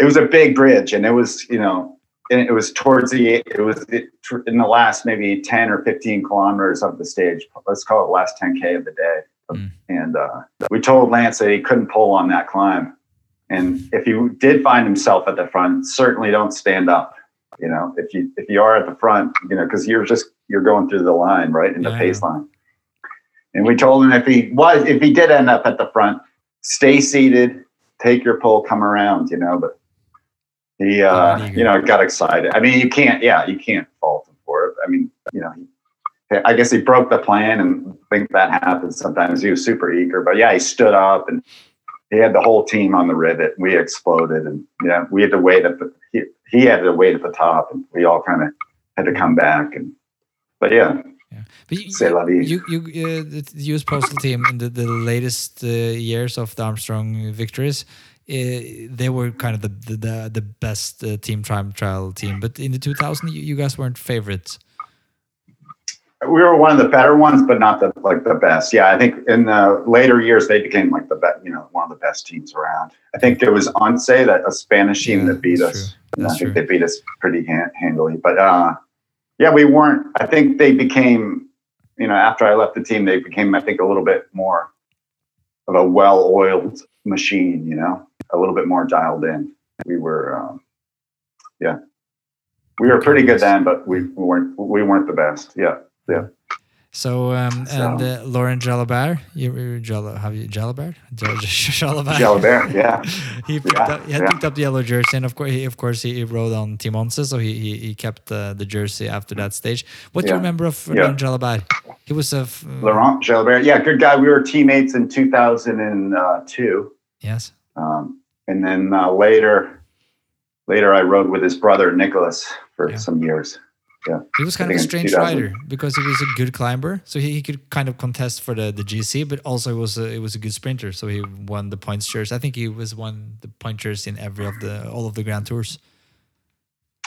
it was a big bridge, and it was you know, and it was towards the it was in the last maybe ten or fifteen kilometers of the stage. Let's call it last ten k of the day, Mm. and uh, we told Lance that he couldn't pull on that climb. And if he did find himself at the front, certainly don't stand up. You know, if you if you are at the front, you know, because you're just you're going through the line, right, in the Yeah. pace line. And we told him if he was if he did end up at the front, stay seated, take your pull, come around, you know. But he, uh, you know, got excited. I mean, you can't, yeah, you can't fault him for it. I mean, you know, he, I guess he broke the plan, and I think that happens sometimes. He was super eager, but yeah, he stood up and he had the whole team on the rivet. We exploded, and yeah, we had to wait at the he, he had to wait at the top, and we all kind of had to come back. And but yeah, But you, c'est la vie. you, you uh, the U.S. postal team in the, the latest uh, years of the Armstrong victories, uh, they were kind of the the, the, the best uh, team time trial team. But in the 2000, you, you guys weren't favorites. We were one of the better ones, but not the like the best. Yeah, I think in the later years they became like the best, you know, one of the best teams around. I think it was Once that a Spanish team Yeah, that beat us. I think true. they beat us pretty hand, handily. But uh, yeah, we weren't. I think they became, you know, after I left the team, they became, I think, a little bit more of a well-oiled machine. You know, a little bit more dialed in. We were, um, yeah, we were pretty good then, but we, we weren't. We weren't the best. Yeah. So um, and So- uh, Laurent Jalabert, you, you have you Jalabert? Jalabert. Jalabert, yeah. he picked Yeah, up, he had yeah. picked up the yellow jersey, and of course, he, of course, he, he rode on Team Once, so he, he he kept uh, the jersey after that stage. What do you remember of Yeah. Laurent Jalabert? He was a f- Laurent Jalabert, yeah, good guy. We were teammates in 2002, yes. um, and then uh, later, later I rode with his brother Nicolas for Yeah. some years. Yeah. He was kind I of a strange rider because he was a good climber, so he, he could kind of contest for the, the GC, but also it was a, he was a good sprinter, so he won the points shares. I think he was won the point shares in every of the all of the Grand Tours.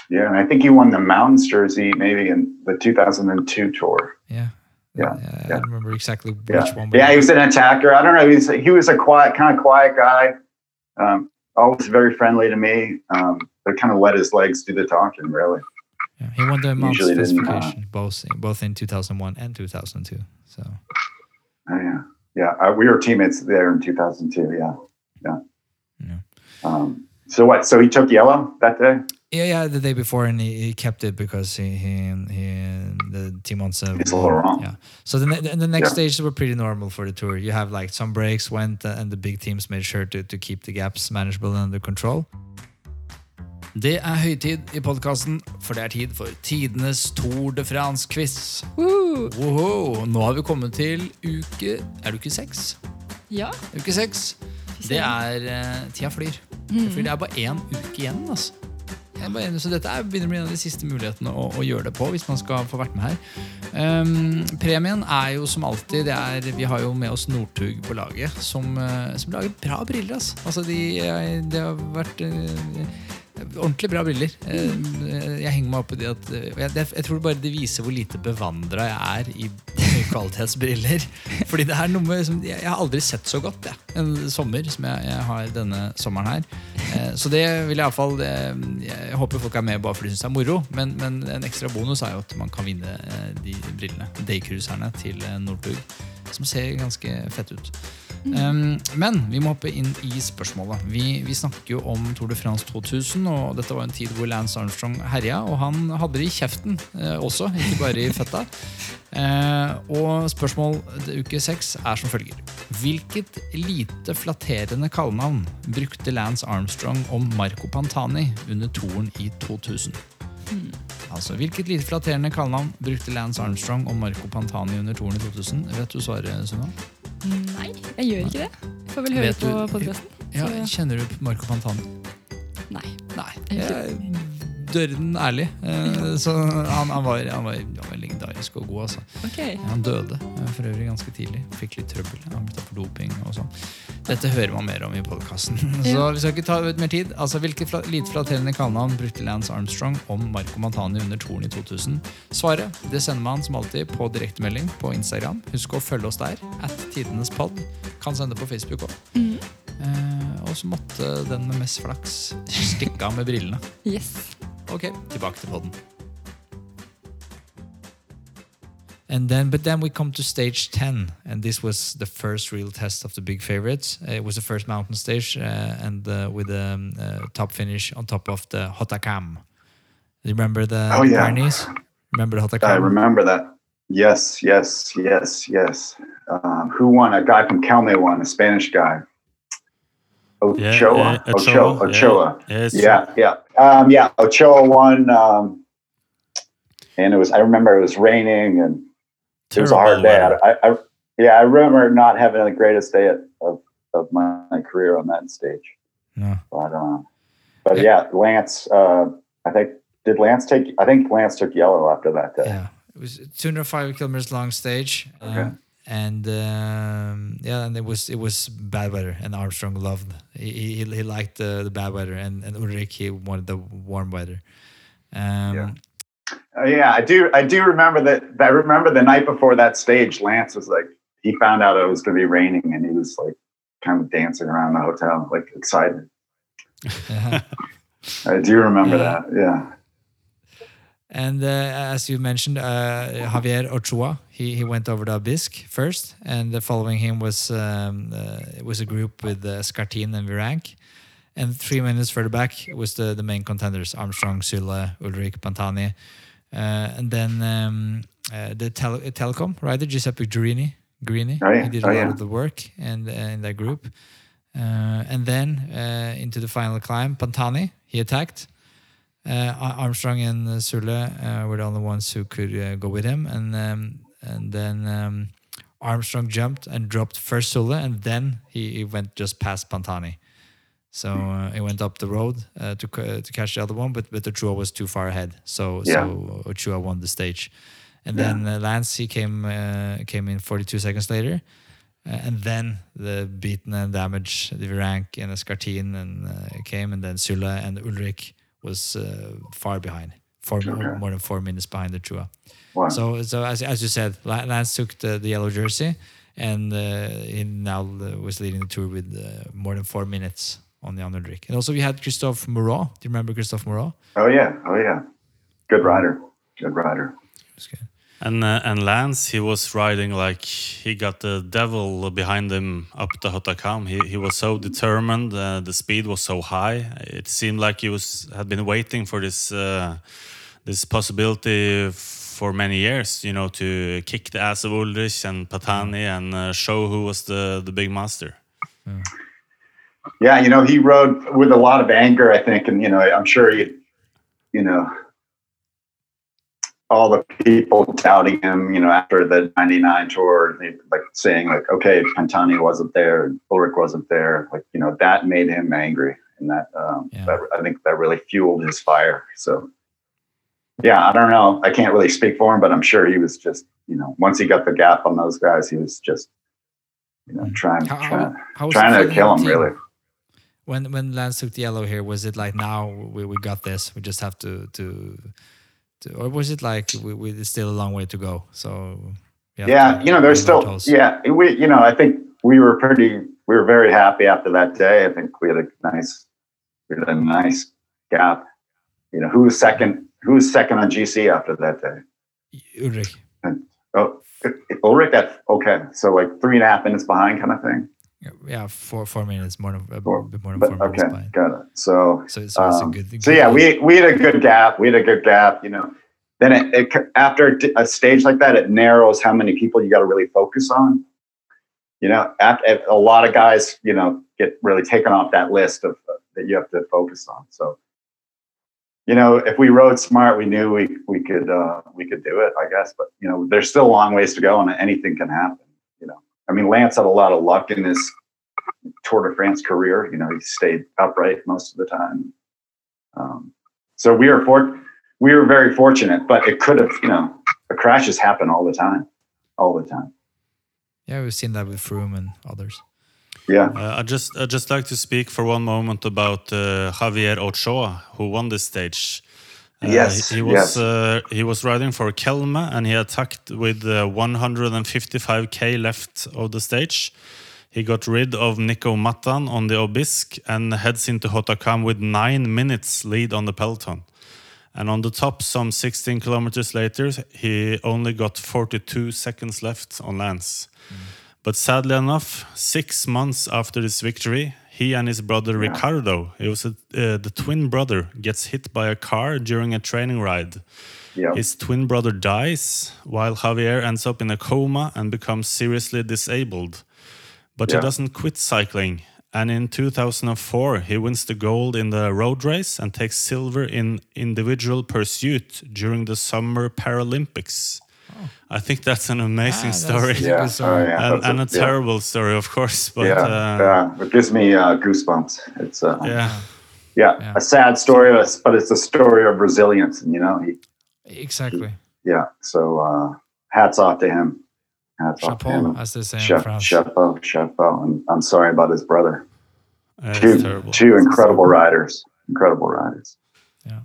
Yeah, and I think he won the Mountains jersey maybe in the 2002 tour. Yeah, Yeah, I yeah. don't remember exactly which Yeah, one. but- yeah, he was an attacker. I don't know. He was he was a quiet, kind of quiet guy. Um, always very friendly to me. Um, but kind of let his legs do the talking. Really. Yeah, he won the uh, specification both both in 2001 and 2002. So Oh, yeah, yeah. Uh, we were teammates there in 2002. Yeah, yeah. Yeah. Um, so what? So he took yellow that day. yeah, yeah, the day before, and he, he kept it because he he, he the team wants a It's a little wrong. Yeah. So the ne- the next Yeah. stages were pretty normal for the tour. You have like some breaks went, uh, and the big teams made sure to, to keep the gaps manageable and under control. Det er høytid i podkasten, for det er tid for tidenes Tour de France-quiz. Nå har vi kommet til uke Er det uke seks? Ja. Uke seks. Det er uh, Tida flyr. Flyr. Det er bare én uke igjen, altså. Det bare, så dette er, begynner å bli en av de siste mulighetene å, å gjøre det på, hvis man skal få vært med her. Um, premien er jo som alltid det er, Vi har jo med oss Northug på laget, som, eh, som lager bra briller. Altså. Altså, de, de, det har vært eh, Ordentlig bra briller. Eh, Jeg henger meg opp i det at eh, jeg, jeg tror bare det viser hvor lite bevandra jeg er i kvalitetsbriller. Fordi det er noe med som, Jeg har aldri sett så godt jeg, en sommer som jeg, jeg har denne sommeren her. Eh, Så det vil jeg iallfall Jeg håper folk er med bare fordi de syns det er moro. Men, men en ekstra bonus er jo at man kan vinne eh, de brillene, daycruiserne, til eh, Northug. Som ser ganske fett ut. Um, men vi må hoppe inn i spørsmålet. Vi, vi snakker jo om Tour de France 2000, og dette var en tid hvor Lance Armstrong herja, og han hadde det i kjeften eh, også, ikke bare i føtta. Eh, og spørsmål til uke seks er som følger. Hvilket lite flatterende kallenavn brukte Lance Armstrong om Marco Pantani under touren i 2000? Altså, Hvilket lite flatterende kallenavn brukte Lance Armstrong om Marco Pantani under touren i 2000? Vet du svaret, Sunna? Nei, jeg gjør ikke det. Får vel høre Vet på du- podkasten. Ja, Kjenner du Marco Pantani? Nei. Nei. Jeg Jeg dørren ærlig. Eh, Så han, han, var, han, var, han var legendarisk og god, altså. Okay. Han døde eh, for øvrig ganske tidlig. Fikk litt trøbbel. Han ble tatt for doping og sånn. Dette hører man mer om i podkasten. Så vi skal ikke ta ut mer tid. Altså, Hvilket lite flatterende kallenavn brukte Lance Armstrong om Marco Mantani under toren i 2000? Svaret det sender man som alltid på direktemelding på Instagram. Husk å følge oss der. At tidenes pod. Kan sende på Facebook òg. Mhm. Eh, og så måtte den med mest flaks stikke av med brillene. Yes. Ok, tilbake til podden. And then, but then we come to stage 10, and this was the first real test of the big favorites. Uh, It was the first mountain stage, uh, and uh, with a um, uh, top finish on top of the Hautacam. You remember the Oh, yeah. Pyrenees? Remember the Hautacam? I remember that. Yes, yes, yes, yes. Um, who won? A guy from Kelme won, a Spanish guy. Yeah, Ochoa. uh, Ochoa. Ochoa. Yeah, Yeah, yeah. Um, yeah, Ochoa won. Um, and it was, I remember it was raining and it was a hard day. I, I, yeah, I remember not having the greatest day of, of, of my, my career on that stage. No. But, uh, but yeah, Lance, uh, I think, did Lance take, I think Lance took yellow after that day. Yeah, it was 205 kilometers long stage. um, Okay. And um, yeah, and it was it was bad weather, and Armstrong loved he he, he liked the, the bad weather, and and Ullrich he wanted the warm weather. Um, Yeah. Uh, yeah, I do. I do remember that. I remember the night before that stage, Lance was like, he found out it was going to be raining, and he was like, kind of dancing around the hotel, like excited. yeah. I do remember Yeah. that. Yeah. And uh, as you mentioned, uh, Javier Ochoa, he, he went over to Aubisque first, and uh, following him was um, uh, it was a group with uh, Escartin and Virenque. And three minutes further back was the, the main contenders Armstrong, Zülle, Ullrich, Pantani. Uh, and then um, uh, the tel- Telekom rider, Giuseppe Guerini. Guerini. Oh, yeah. He did Oh, a lot yeah. of the work and, uh, in that group. Uh, and then uh, into the final climb, Pantani, he attacked. Uh, Armstrong and uh, uh, were the only ones who could uh, go with him, and um, and then um, Armstrong jumped and dropped first Zülle, and then he, he went just past Pantani. So uh, he went up the road uh, to ca- to catch the other one, but but Ochoa was too far ahead. So Yeah. so Ochoa won the stage, and Yeah. then uh, Lance he came uh, came in 42 seconds later, uh, and then the beaten and damaged the rank and Escartin and uh, came, and then Zülle and Ullrich was uh, far behind, four Okay. more than four minutes behind Ochoa. Wow. So, so as, as you said, Lance took the, the yellow jersey, and uh, he now uh, was leading the tour with uh, more than four minutes on the underdrick. And also we had Christophe Moreau. Do you remember Christophe Moreau? oh yeah. Oh yeah. Good rider. Good rider. Good. And uh, and Lance, he was riding like he got the devil behind him up the Hautacam. He he was so determined. Uh, the speed was so high. It seemed like he was had been waiting for this uh, this possibility for many years. You know, to kick the ass of Ullrich and Pantani and uh, show who was the the big master. Yeah, you know, he rode with a lot of anger, I think, and you know, I'm sure he, you know, all the people doubting him, you know, after the '99 tour, they, like saying like, okay, Pantani wasn't there, Ullrich wasn't there, like you know, that made him angry, and that, um, Yeah. that I think that really fueled his fire. So, yeah, I don't know, I can't really speak for him, but I'm sure he was just, you know, once he got the gap on those guys, he was just, you know, trying, How- trying, how trying to kill him, really. When when Lance took the yellow here, was it like now we, we got this? We just have to, to or was it like we, we it's still a long way to go? So yeah, yeah you know there's still yeah we you know i think we were pretty we were very happy after that day. I think we had a nice we had a nice gap. You know who was second who was second on gc after that day? Ullrich. oh ullrich at okay so like three and a half minutes behind kind of thing Yeah, four four minutes more than a Four- bit more than but four minutes okay got it so So, so it's a Um, good. so yeah, we we had a good gap. We had a good gap. You know, then it, it after a stage like that, it narrows how many people you got to really focus on. You know, after, a lot of guys, you know, get really taken off that list of uh, that you have to focus on. So, you know, if we rode smart, we knew we we could uh, we could do it, I guess. But you know, there's still a long ways to go, and anything can happen. You know, I mean, Lance had a lot of luck in his Tour de France career. You know, he stayed upright most of the time. Um, so we were for, we were very fortunate, but it could have, you know, the crashes happen all the time, all the time. Yeah, we've seen that with Froome and others. Yeah. Uh, I just I just like to speak for one moment about uh, Javier Ochoa, who won this stage. Uh, Yes, he, was yes. uh, he was riding for Kelme, and he attacked with uh, 155k left of the stage. He got rid of Nico Mattan on the Aubisque and heads into Hautacam with nine minutes lead on the peloton. And on the top, some 16 kilometers later, he only got 42 seconds left on Lance. But sadly enough, six months after this victory, he and his brother Ricardo, it was a, uh, the twin brother, gets hit by a car during a training ride. Yeah. His twin brother dies, while Javier ends up in a coma and becomes seriously disabled. But Yeah. he doesn't quit cycling. And in 2004, he wins the gold in the road race and takes silver in individual pursuit during the Summer Paralympics. I think that's an amazing Ah, story. that's yeah. good story. Oh, yeah. And, and a yeah. terrible story, of course. But yeah. uh, yeah. It gives me uh, goosebumps. It's, uh, yeah. yeah. Yeah. a sad story, but it's a story of resilience. And, you know, he, Exactly. yeah. So uh, hats off to him. Hats off to him. as they say in France. chapeau, chapeau. And I'm sorry about his brother. Uh, Two, terrible. two incredible riders. Incredible riders. Yeah.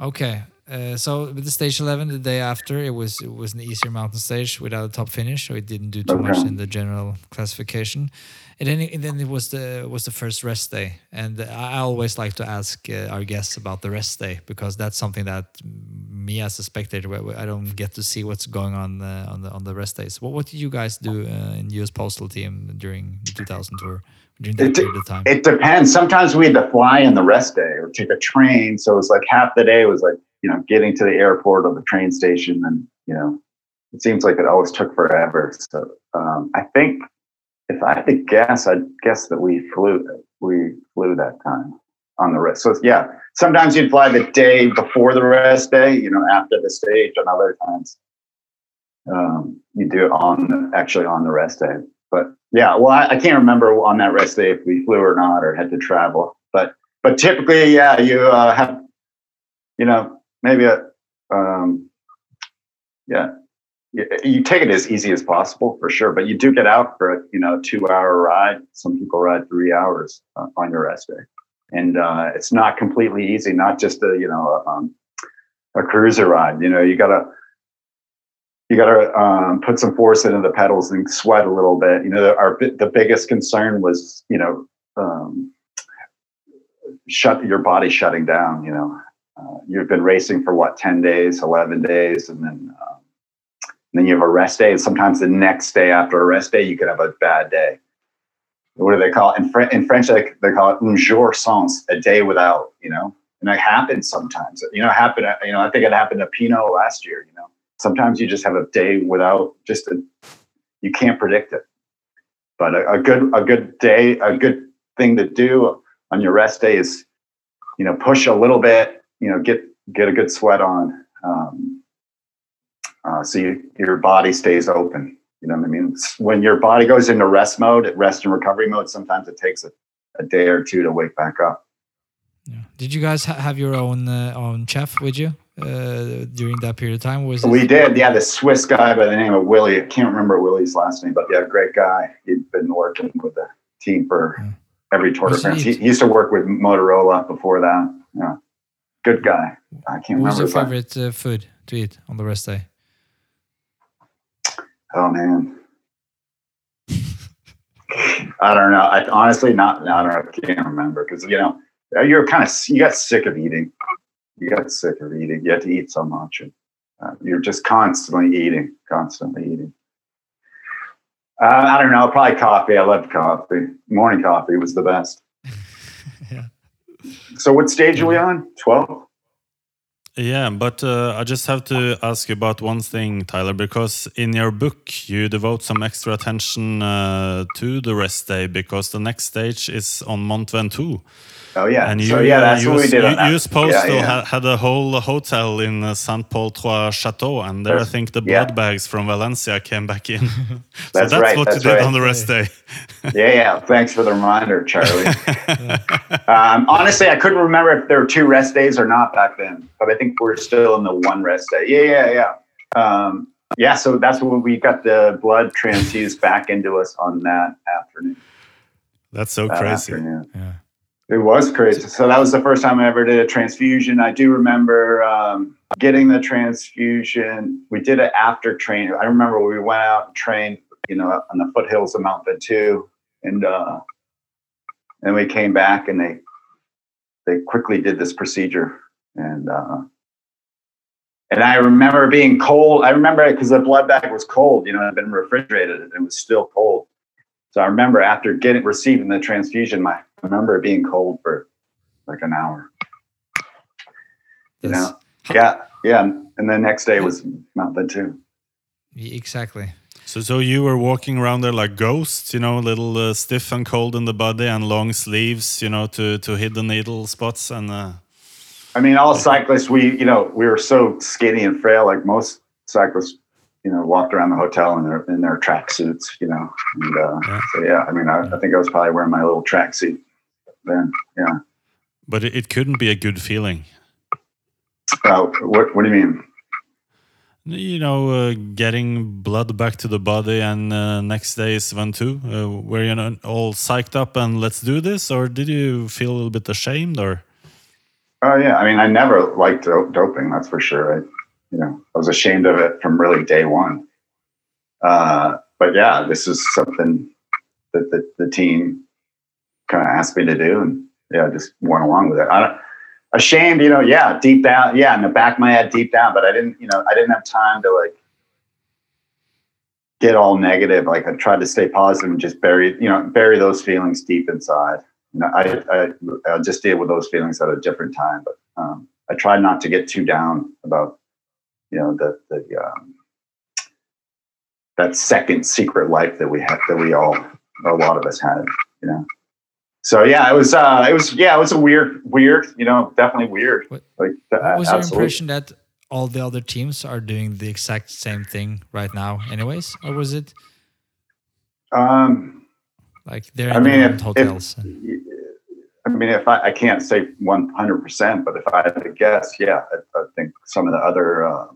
Okay. Uh, so with the stage 11 the day after it was it was an easier mountain stage without a top finish so it didn't do too much in the general classification and then it, and then it was the was the first rest day and I always like to ask uh, our guests about the rest day because that's something that me as a spectator I don't get to see what's going on uh, on the on the rest days what what did you guys do uh, in US Postal team during the 2000 tour during that It- period of time It depends. Sometimes we had to fly in the rest day or take a train. So it was like half the day was like, you know, getting to the airport or the train station. And, you know, it seems like it always took forever. So um, I think if I had to guess, I'd guess that we flew, we flew that time on the rest. So yeah, sometimes you'd fly the day before the rest day, you know, after the stage and other times um, you do it on actually on the rest day. but yeah, well, I, I can't remember on that rest day if we flew or not or had to travel. But but typically, yeah, you uh, have you know maybe a um, yeah. You, take it as easy as possible for sure, but you do get out for a you know two hour ride. Some people ride three hours uh, on your rest day, and uh, it's not completely easy. Not just a you know a, um, a cruiser ride. You know, you gotta you got to um, put some force into the pedals and sweat a little bit. You know, the, our the biggest concern was you know um, shut your body shutting down. You know, uh, you've been racing for what ten days, eleven days, and then um, and then you have a rest day. And sometimes the next day after a rest day, you could have a bad day. What do they call it in, Fr- in French? They, they call it un jour sans, a day without. You know, and it happens sometimes. You know, happened. You know, I think it happened to Pinot last year. You know sometimes you just have a day without just a you can't predict it but a, a, good a good day a good thing to do on your rest day is you know push a little bit you know get get a good sweat on um, uh, so you, your body stays open you know what i mean when your body goes into rest mode it rest and recovery mode sometimes it takes a, a day or two to wake back up Yeah. Did you guys ha- have your own uh, own chef with you uh, during that period of time? Was We did, yeah. The Swiss guy by the name of Willie. I can't remember Willie's last name, but yeah, great guy. He'd been working with the team for Hmm. every Tour. He, he used to work with Motorola before that. Yeah, good guy. I can't What was remember. your favorite uh, food to eat on the rest day? Oh man, I don't know. I honestly not. I don't know. I can't remember because you know you're kind of you got sick of eating. You got sick of eating. You had to eat so much, and uh, you're just constantly eating, constantly eating. Uh, I don't know. Probably coffee. I loved coffee. Morning coffee was the best. Yeah. So, what stage are we on? Twelve. Yeah, but uh, I just have to ask you about one thing, Tyler, because in your book you devote some extra attention uh, to the rest day because the next stage is on Mont Ventoux. Oh yeah. And you, so yeah, that's you, what we did. you, you supposed Yeah, to yeah. ha- had a whole hotel in uh, Saint Paul Trois Châteaux, and there I think the yeah. blood bags from Valencia came back in. so That's that's right, what that's you did right. on the rest day. Yeah, yeah. Thanks for the reminder, Charlie. um, honestly, I couldn't remember if there were two rest days or not back then, but I think we're still in the one rest day. Yeah, yeah, yeah. Um, yeah, so that's when we got the blood transfused back into us on that afternoon. That's so that crazy. afternoon. Yeah. It was crazy. So that was the first time I ever did a transfusion. I do remember um, getting the transfusion. We did it after training. I remember we went out and trained, you know, on the foothills of Mount Ventoux, and uh, and we came back and they they quickly did this procedure, and uh, and I remember being cold. I remember it because the blood bag was cold. You know, it had been refrigerated and it was still cold. So I remember after getting receiving the transfusion, my remember it being cold for like an hour. You know? Yeah, yeah. And the next day was Mount Ventoux. Yeah, Exactly. So, so you were walking around there like ghosts, you know, a little uh, stiff and cold in the body, and long sleeves, you know, to to hit the needle spots. And uh, I mean, all cyclists, we you know we were so skinny and frail. Like most cyclists, you know, walked around the hotel in their in their track suits. You know, and uh, Yeah. so yeah. I mean, I, I think I was probably wearing my little track suit then. Yeah. but it, it couldn't be a good feeling, Uh, what What do you mean? you know, uh, getting blood back to the body, and uh, next day is Ventoux. Uh, were you know, all psyched up and let's do this, or did you feel a little bit ashamed, or? Oh yeah, I mean, I never liked do- doping. That's for sure. I, you know, I was ashamed of it from really day one. Uh, but yeah, this is something that the, the team kind of asked me to do, and yeah, I just went along with it. I don't, ashamed, you know, yeah, deep down, yeah, in the back of my head, deep down, but I didn't, you know, I didn't have time to like get all negative. Like I tried to stay positive and just bury, you know, bury those feelings deep inside. You know, I, I, I'll just deal with those feelings at a different time. But um, I tried not to get too down about, you know, the the um, that second secret life that we had, that we all, a lot of us had. You know. So yeah, it was. Uh, it was. Yeah, it was a weird, weird. You know, definitely weird. What- Like, uh, was your impression that all the other teams are doing the exact same thing right now, anyways, or was it? Um, Like they're I in mean, their own if- hotels. I mean, if I, I can't say 100%, but if I had to guess, yeah, I, I think some of the other uh,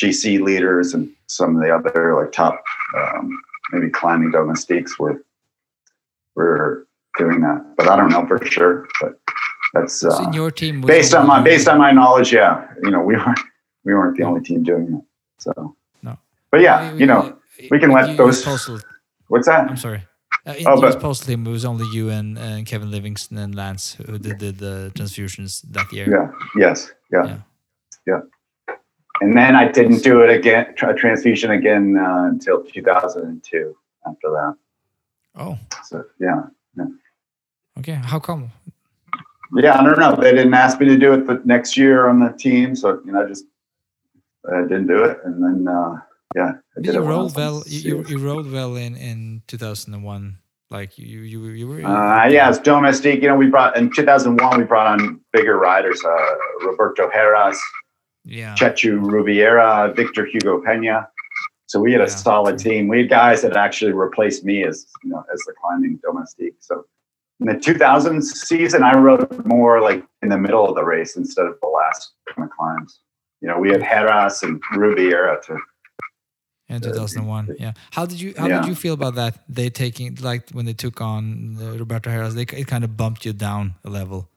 GC leaders and some of the other like top, um, maybe climbing domestiques were were doing that, but I don't know for sure. But that's So in uh, your team, based on my based on my knowledge. Yeah, you know, we weren't we weren't the only team doing it. So, No. but yeah, you know, we can like let those- Postal, what's that? I'm sorry. Uh, in Oh, but- postal team, it was only you and, and Kevin Livingston and Lance who did, did the transfusions that year. Yeah. Yes. Yeah. Yeah. Yeah. And then I didn't do it again, tra- transfusion again uh, until 2002. After that, Oh, so yeah, okay. How come? yeah. I don't know. They didn't ask me to do it the next year on the team, so you know, I just I didn't do it. And then uh, yeah, I did You it when I rolled well. You, you, rolled well in in 2001. Like you you you were. Uh, yeah, it's domestic. You know, we brought in 2001. We brought on bigger riders: uh, Roberto Heras, Yeah. Chechu Rubiera, Victor Hugo Pena. So we had a Yeah, solid true. team. We had guys that actually replaced me as you know as the climbing domestique. So in the 2000s season, I rode more like in the middle of the race instead of the last kind of climbs. You know, we had Heras and Rubiera to. In 2001, yeah. How did you how Yeah. did you feel about that? They taking like when they took on Roberto Heras, they it kind of bumped you down a level.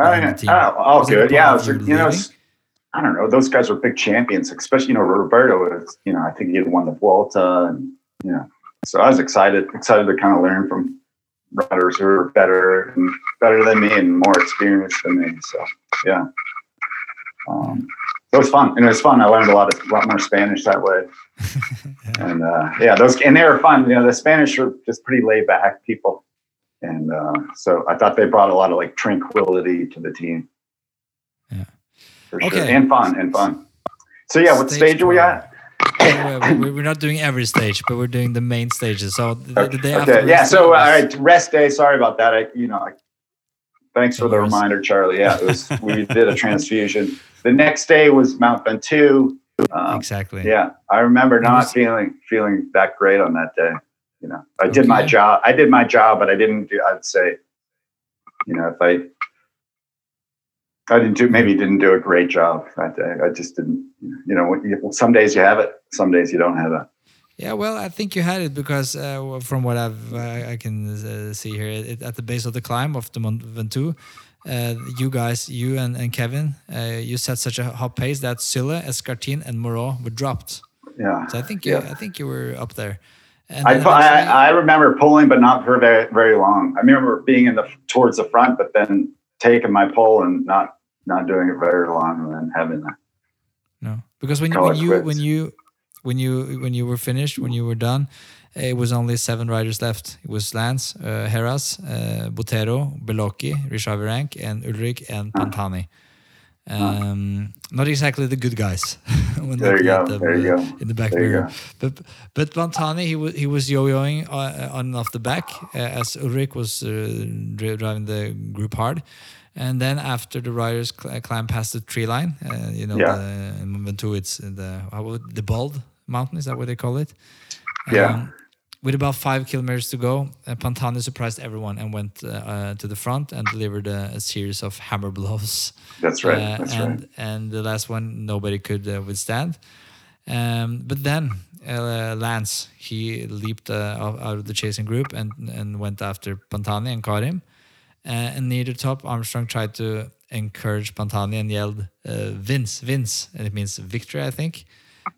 Oh, yeah. team. Oh, all Was good. Yeah, was, you know, leaving? I don't know. Those guys were big champions, especially you know Roberto was. You know, I think he had won the Vuelta, and you know, so I was excited, excited to kind of learn from riders who are better and better than me and more experienced than me. So yeah, um, it was fun, and it was fun. I learned a lot of a lot more Spanish that way, and uh, yeah, those and they were fun. You know, the Spanish are just pretty laid back people, and uh, so I thought they brought a lot of like tranquility to the team. Yeah. For sure. Okay. And fun and fun. So yeah, what stage are we at? We're not doing every stage, but we're doing the main stages. So the, the day after. Okay. we Yeah. So all right, rest day. Sorry about that. I, you know, I, thanks for the reminder, Charlie. Yeah, it was we did a transfusion. The next day was Mount Ventoux. Um, exactly. yeah, I remember not feeling feeling that great on that day. You know, I did my job. I did my job, but I didn't do. I'd say, you know, if I. I didn't do maybe didn't do a great job day. I just didn't, you know. Some days you have it, some days you don't have it. Yeah, well, I think you had it because uh, from what I've uh, I can uh, see here, it, at the base of the climb of the Mont Ventoux, uh, you guys, you and, and Kevin, uh, you set such a hot pace that Zülle, Escartin, and Moreau were dropped. Yeah. So I think you, Yeah. I think you were up there. And I, I, I remember pulling, but not for very very long. I remember being in the towards the front, but then taking my pull and not not doing it very long, and then having that. No, because when, when you quits. when you when you when you were finished, when you were done, it was only seven riders left. It was Lance, uh, Heras, uh, Botero, Beloki, Richard and Ullrich and Ah. Pantani. Um, not exactly the good guys. when There you go, them, there you uh, go, In the back there you mirror, go. but but Pantani he was he was yo-yoing uh, on and off the back uh, as Ullrich was uh, driving the group hard. And then after the riders cl- climb past the tree line, uh, you know, Yeah. the, in Ventoux, it's the the bald mountain is that what they call it? Yeah. With about five kilometers to go, uh, Pantani surprised everyone and went uh, uh, to the front and delivered a, a series of hammer blows. That's right. Uh, That's and right. and the last one nobody could uh, withstand. Um, but then uh, Lance he leaped uh, out of the chasing group and and went after Pantani and caught him. Uh, and near the top, Armstrong tried to encourage Pantani and yelled uh, "Vince, Vince," and it means victory, I think.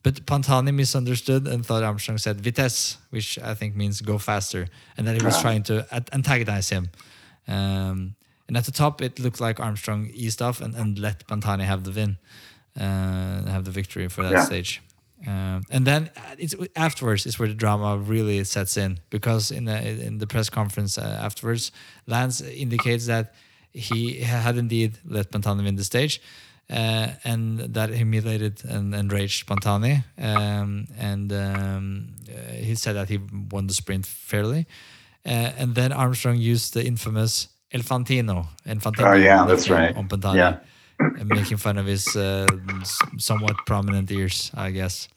But Pantani misunderstood and thought Armstrong said "Vitesse," which I think means go faster, and that he was Ah. trying to antagonize him. Um, and at the top, it looked like Armstrong eased off and, and let Pantani have the win, uh, have the victory for that Yeah. stage. Um, and then uh, it's afterwards is where the drama really sets in because in the in the press conference uh, afterwards, Lance indicates that he had indeed let Pantani win the stage, uh, and that humiliated and enraged Pantani. Um, and um, uh, he said that he won the sprint fairly. Uh, and then Armstrong used the infamous Elefantino. Infantino Oh, yeah, that's right. On Pantani. Yeah. And making fun of his uh, somewhat prominent ears, I guess.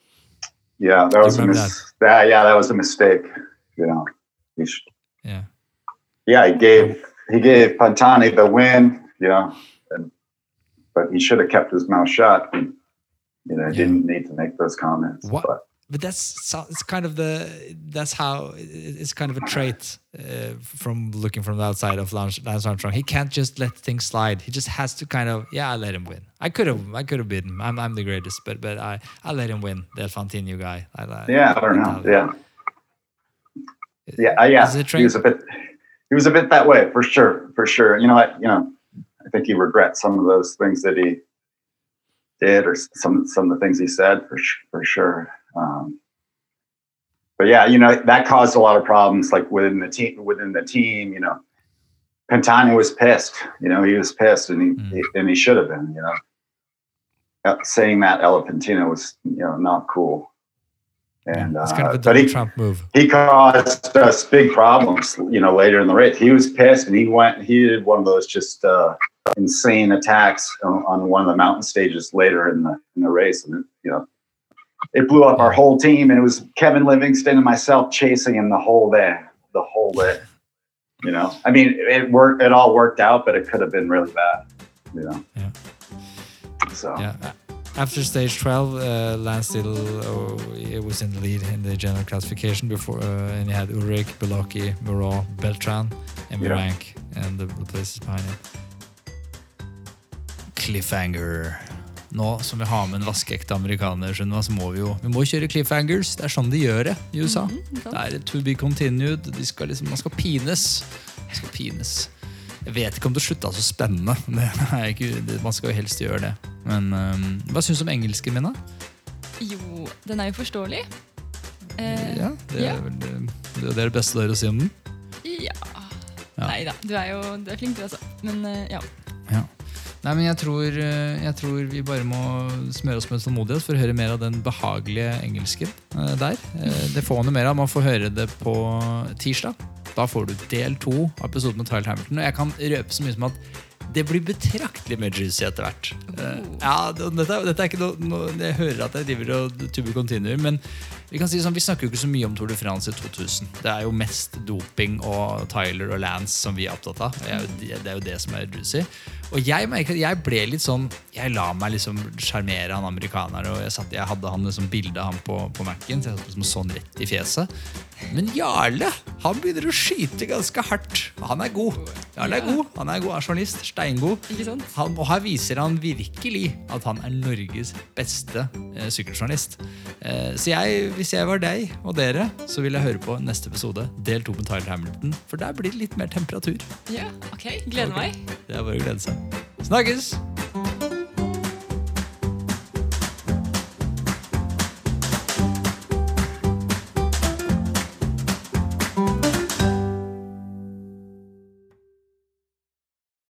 Yeah, that was a mis- that? Yeah, that was a mistake. You know, he sh- Yeah. yeah, he gave he gave Pantani the win, you know, and, but he should have kept his mouth shut. And, you know, Yeah. didn't need to make those comments. What- But But that's it's kind of the that's how it's kind of a trait uh, from looking from the outside of Lance, Lance Armstrong. He can't just let things slide. He just has to kind of yeah, I let him win. I could have I could have beaten. I'm I'm the greatest, but but I I let him win. The Fantino guy. I, I, yeah, I don't know. Yeah, yeah, yeah. He was a bit he was a bit that way for sure, for sure. You know, I, you know, I think he regrets some of those things that he did, or some some of the things he said for for sure. Um, but yeah, you know, that caused a lot of problems, like within the team. Within the team, you know, Pantani was pissed. You know, he was pissed, and he, Mm. he and he should have been. You know, Uh, saying that Elefantino was you know not cool. And it's uh, kind of a but he, Trump move. he caused us big problems, you know, later in the race. He was pissed and he went, he did one of those just uh, insane attacks on, on one of the mountain stages later in the, in the race. And, it, you know, it blew up our whole team and it was Kevin Livingston and myself chasing him the whole day, the whole day. You know, I mean, it worked, it all worked out, but it could have been really bad, you know? Yeah. So, Yeah. After stage 12, uh, Lance still oh, he was in the lead in the general classification before, uh, and he had Ullrich, Beloki, Moreau, Beltran, and Yeah. And the, the places behind him. Cliffhanger. Nå som vi har med en vaskeekte amerikaner, skjønner så må vi jo vi må kjøre cliffhangers. Det er sånn de gjør det i USA. Mm -hmm, Det er to be continued. De skal liksom, man skal pines. Man skal pines. Jeg vet ikke om det slutta så spennende. Ikke, man skal jo helst gjøre det. Men um, hva syns du om engelsken min, da? Jo, den er jo forståelig. Eh, Ja, det ja. er vel det, det er det beste dere å si om den. ja. Ja. Nei da, du er jo du er flink du, altså. Men eh, ja. Nei, men jeg tror, øh, jeg tror vi bare må smøre oss med tålmodighet for å høre mer av den behagelige engelsken øh, der. Eh, Det får man jo mer av. Man får høre det på tirsdag. Da får du del to av episoden med Tyler Hamilton. Og jeg kan røpe så mye som at det blir betraktelig mer juicy etter hvert. Eh, Ja, dette, dette er ikke noe, noe Jeg hører at jeg driver og tuber continuer, men vi kan si sånn, vi snakker jo ikke så mye om Tour de France i 2000. Det er jo mest doping og Tyler og Lance som vi er opptatt av. Det er jo det, det, er jo det som er juicy. Og jeg merker at jeg ble litt sånn Jeg la meg liksom sjarmere han amerikaneren. Og jeg, satt, jeg hadde han liksom bilde av han på, på Mac-en, så jeg satt liksom sånn rett i fjeset. Men Jarle han begynner å skyte ganske hardt. Han er god. Jarle er god. Han er god, er journalist. Steingod. Han, og her viser han virkelig at han er Norges beste eh, sykkeljournalist. Eh, så jeg, hvis jeg var deg og dere, så vil jeg høre på neste episode, del to med Tyler Hamilton. For der blir det litt mer temperatur. Ja, ok. Gleder okay. meg. Det er bare å glede seg. Snakkes!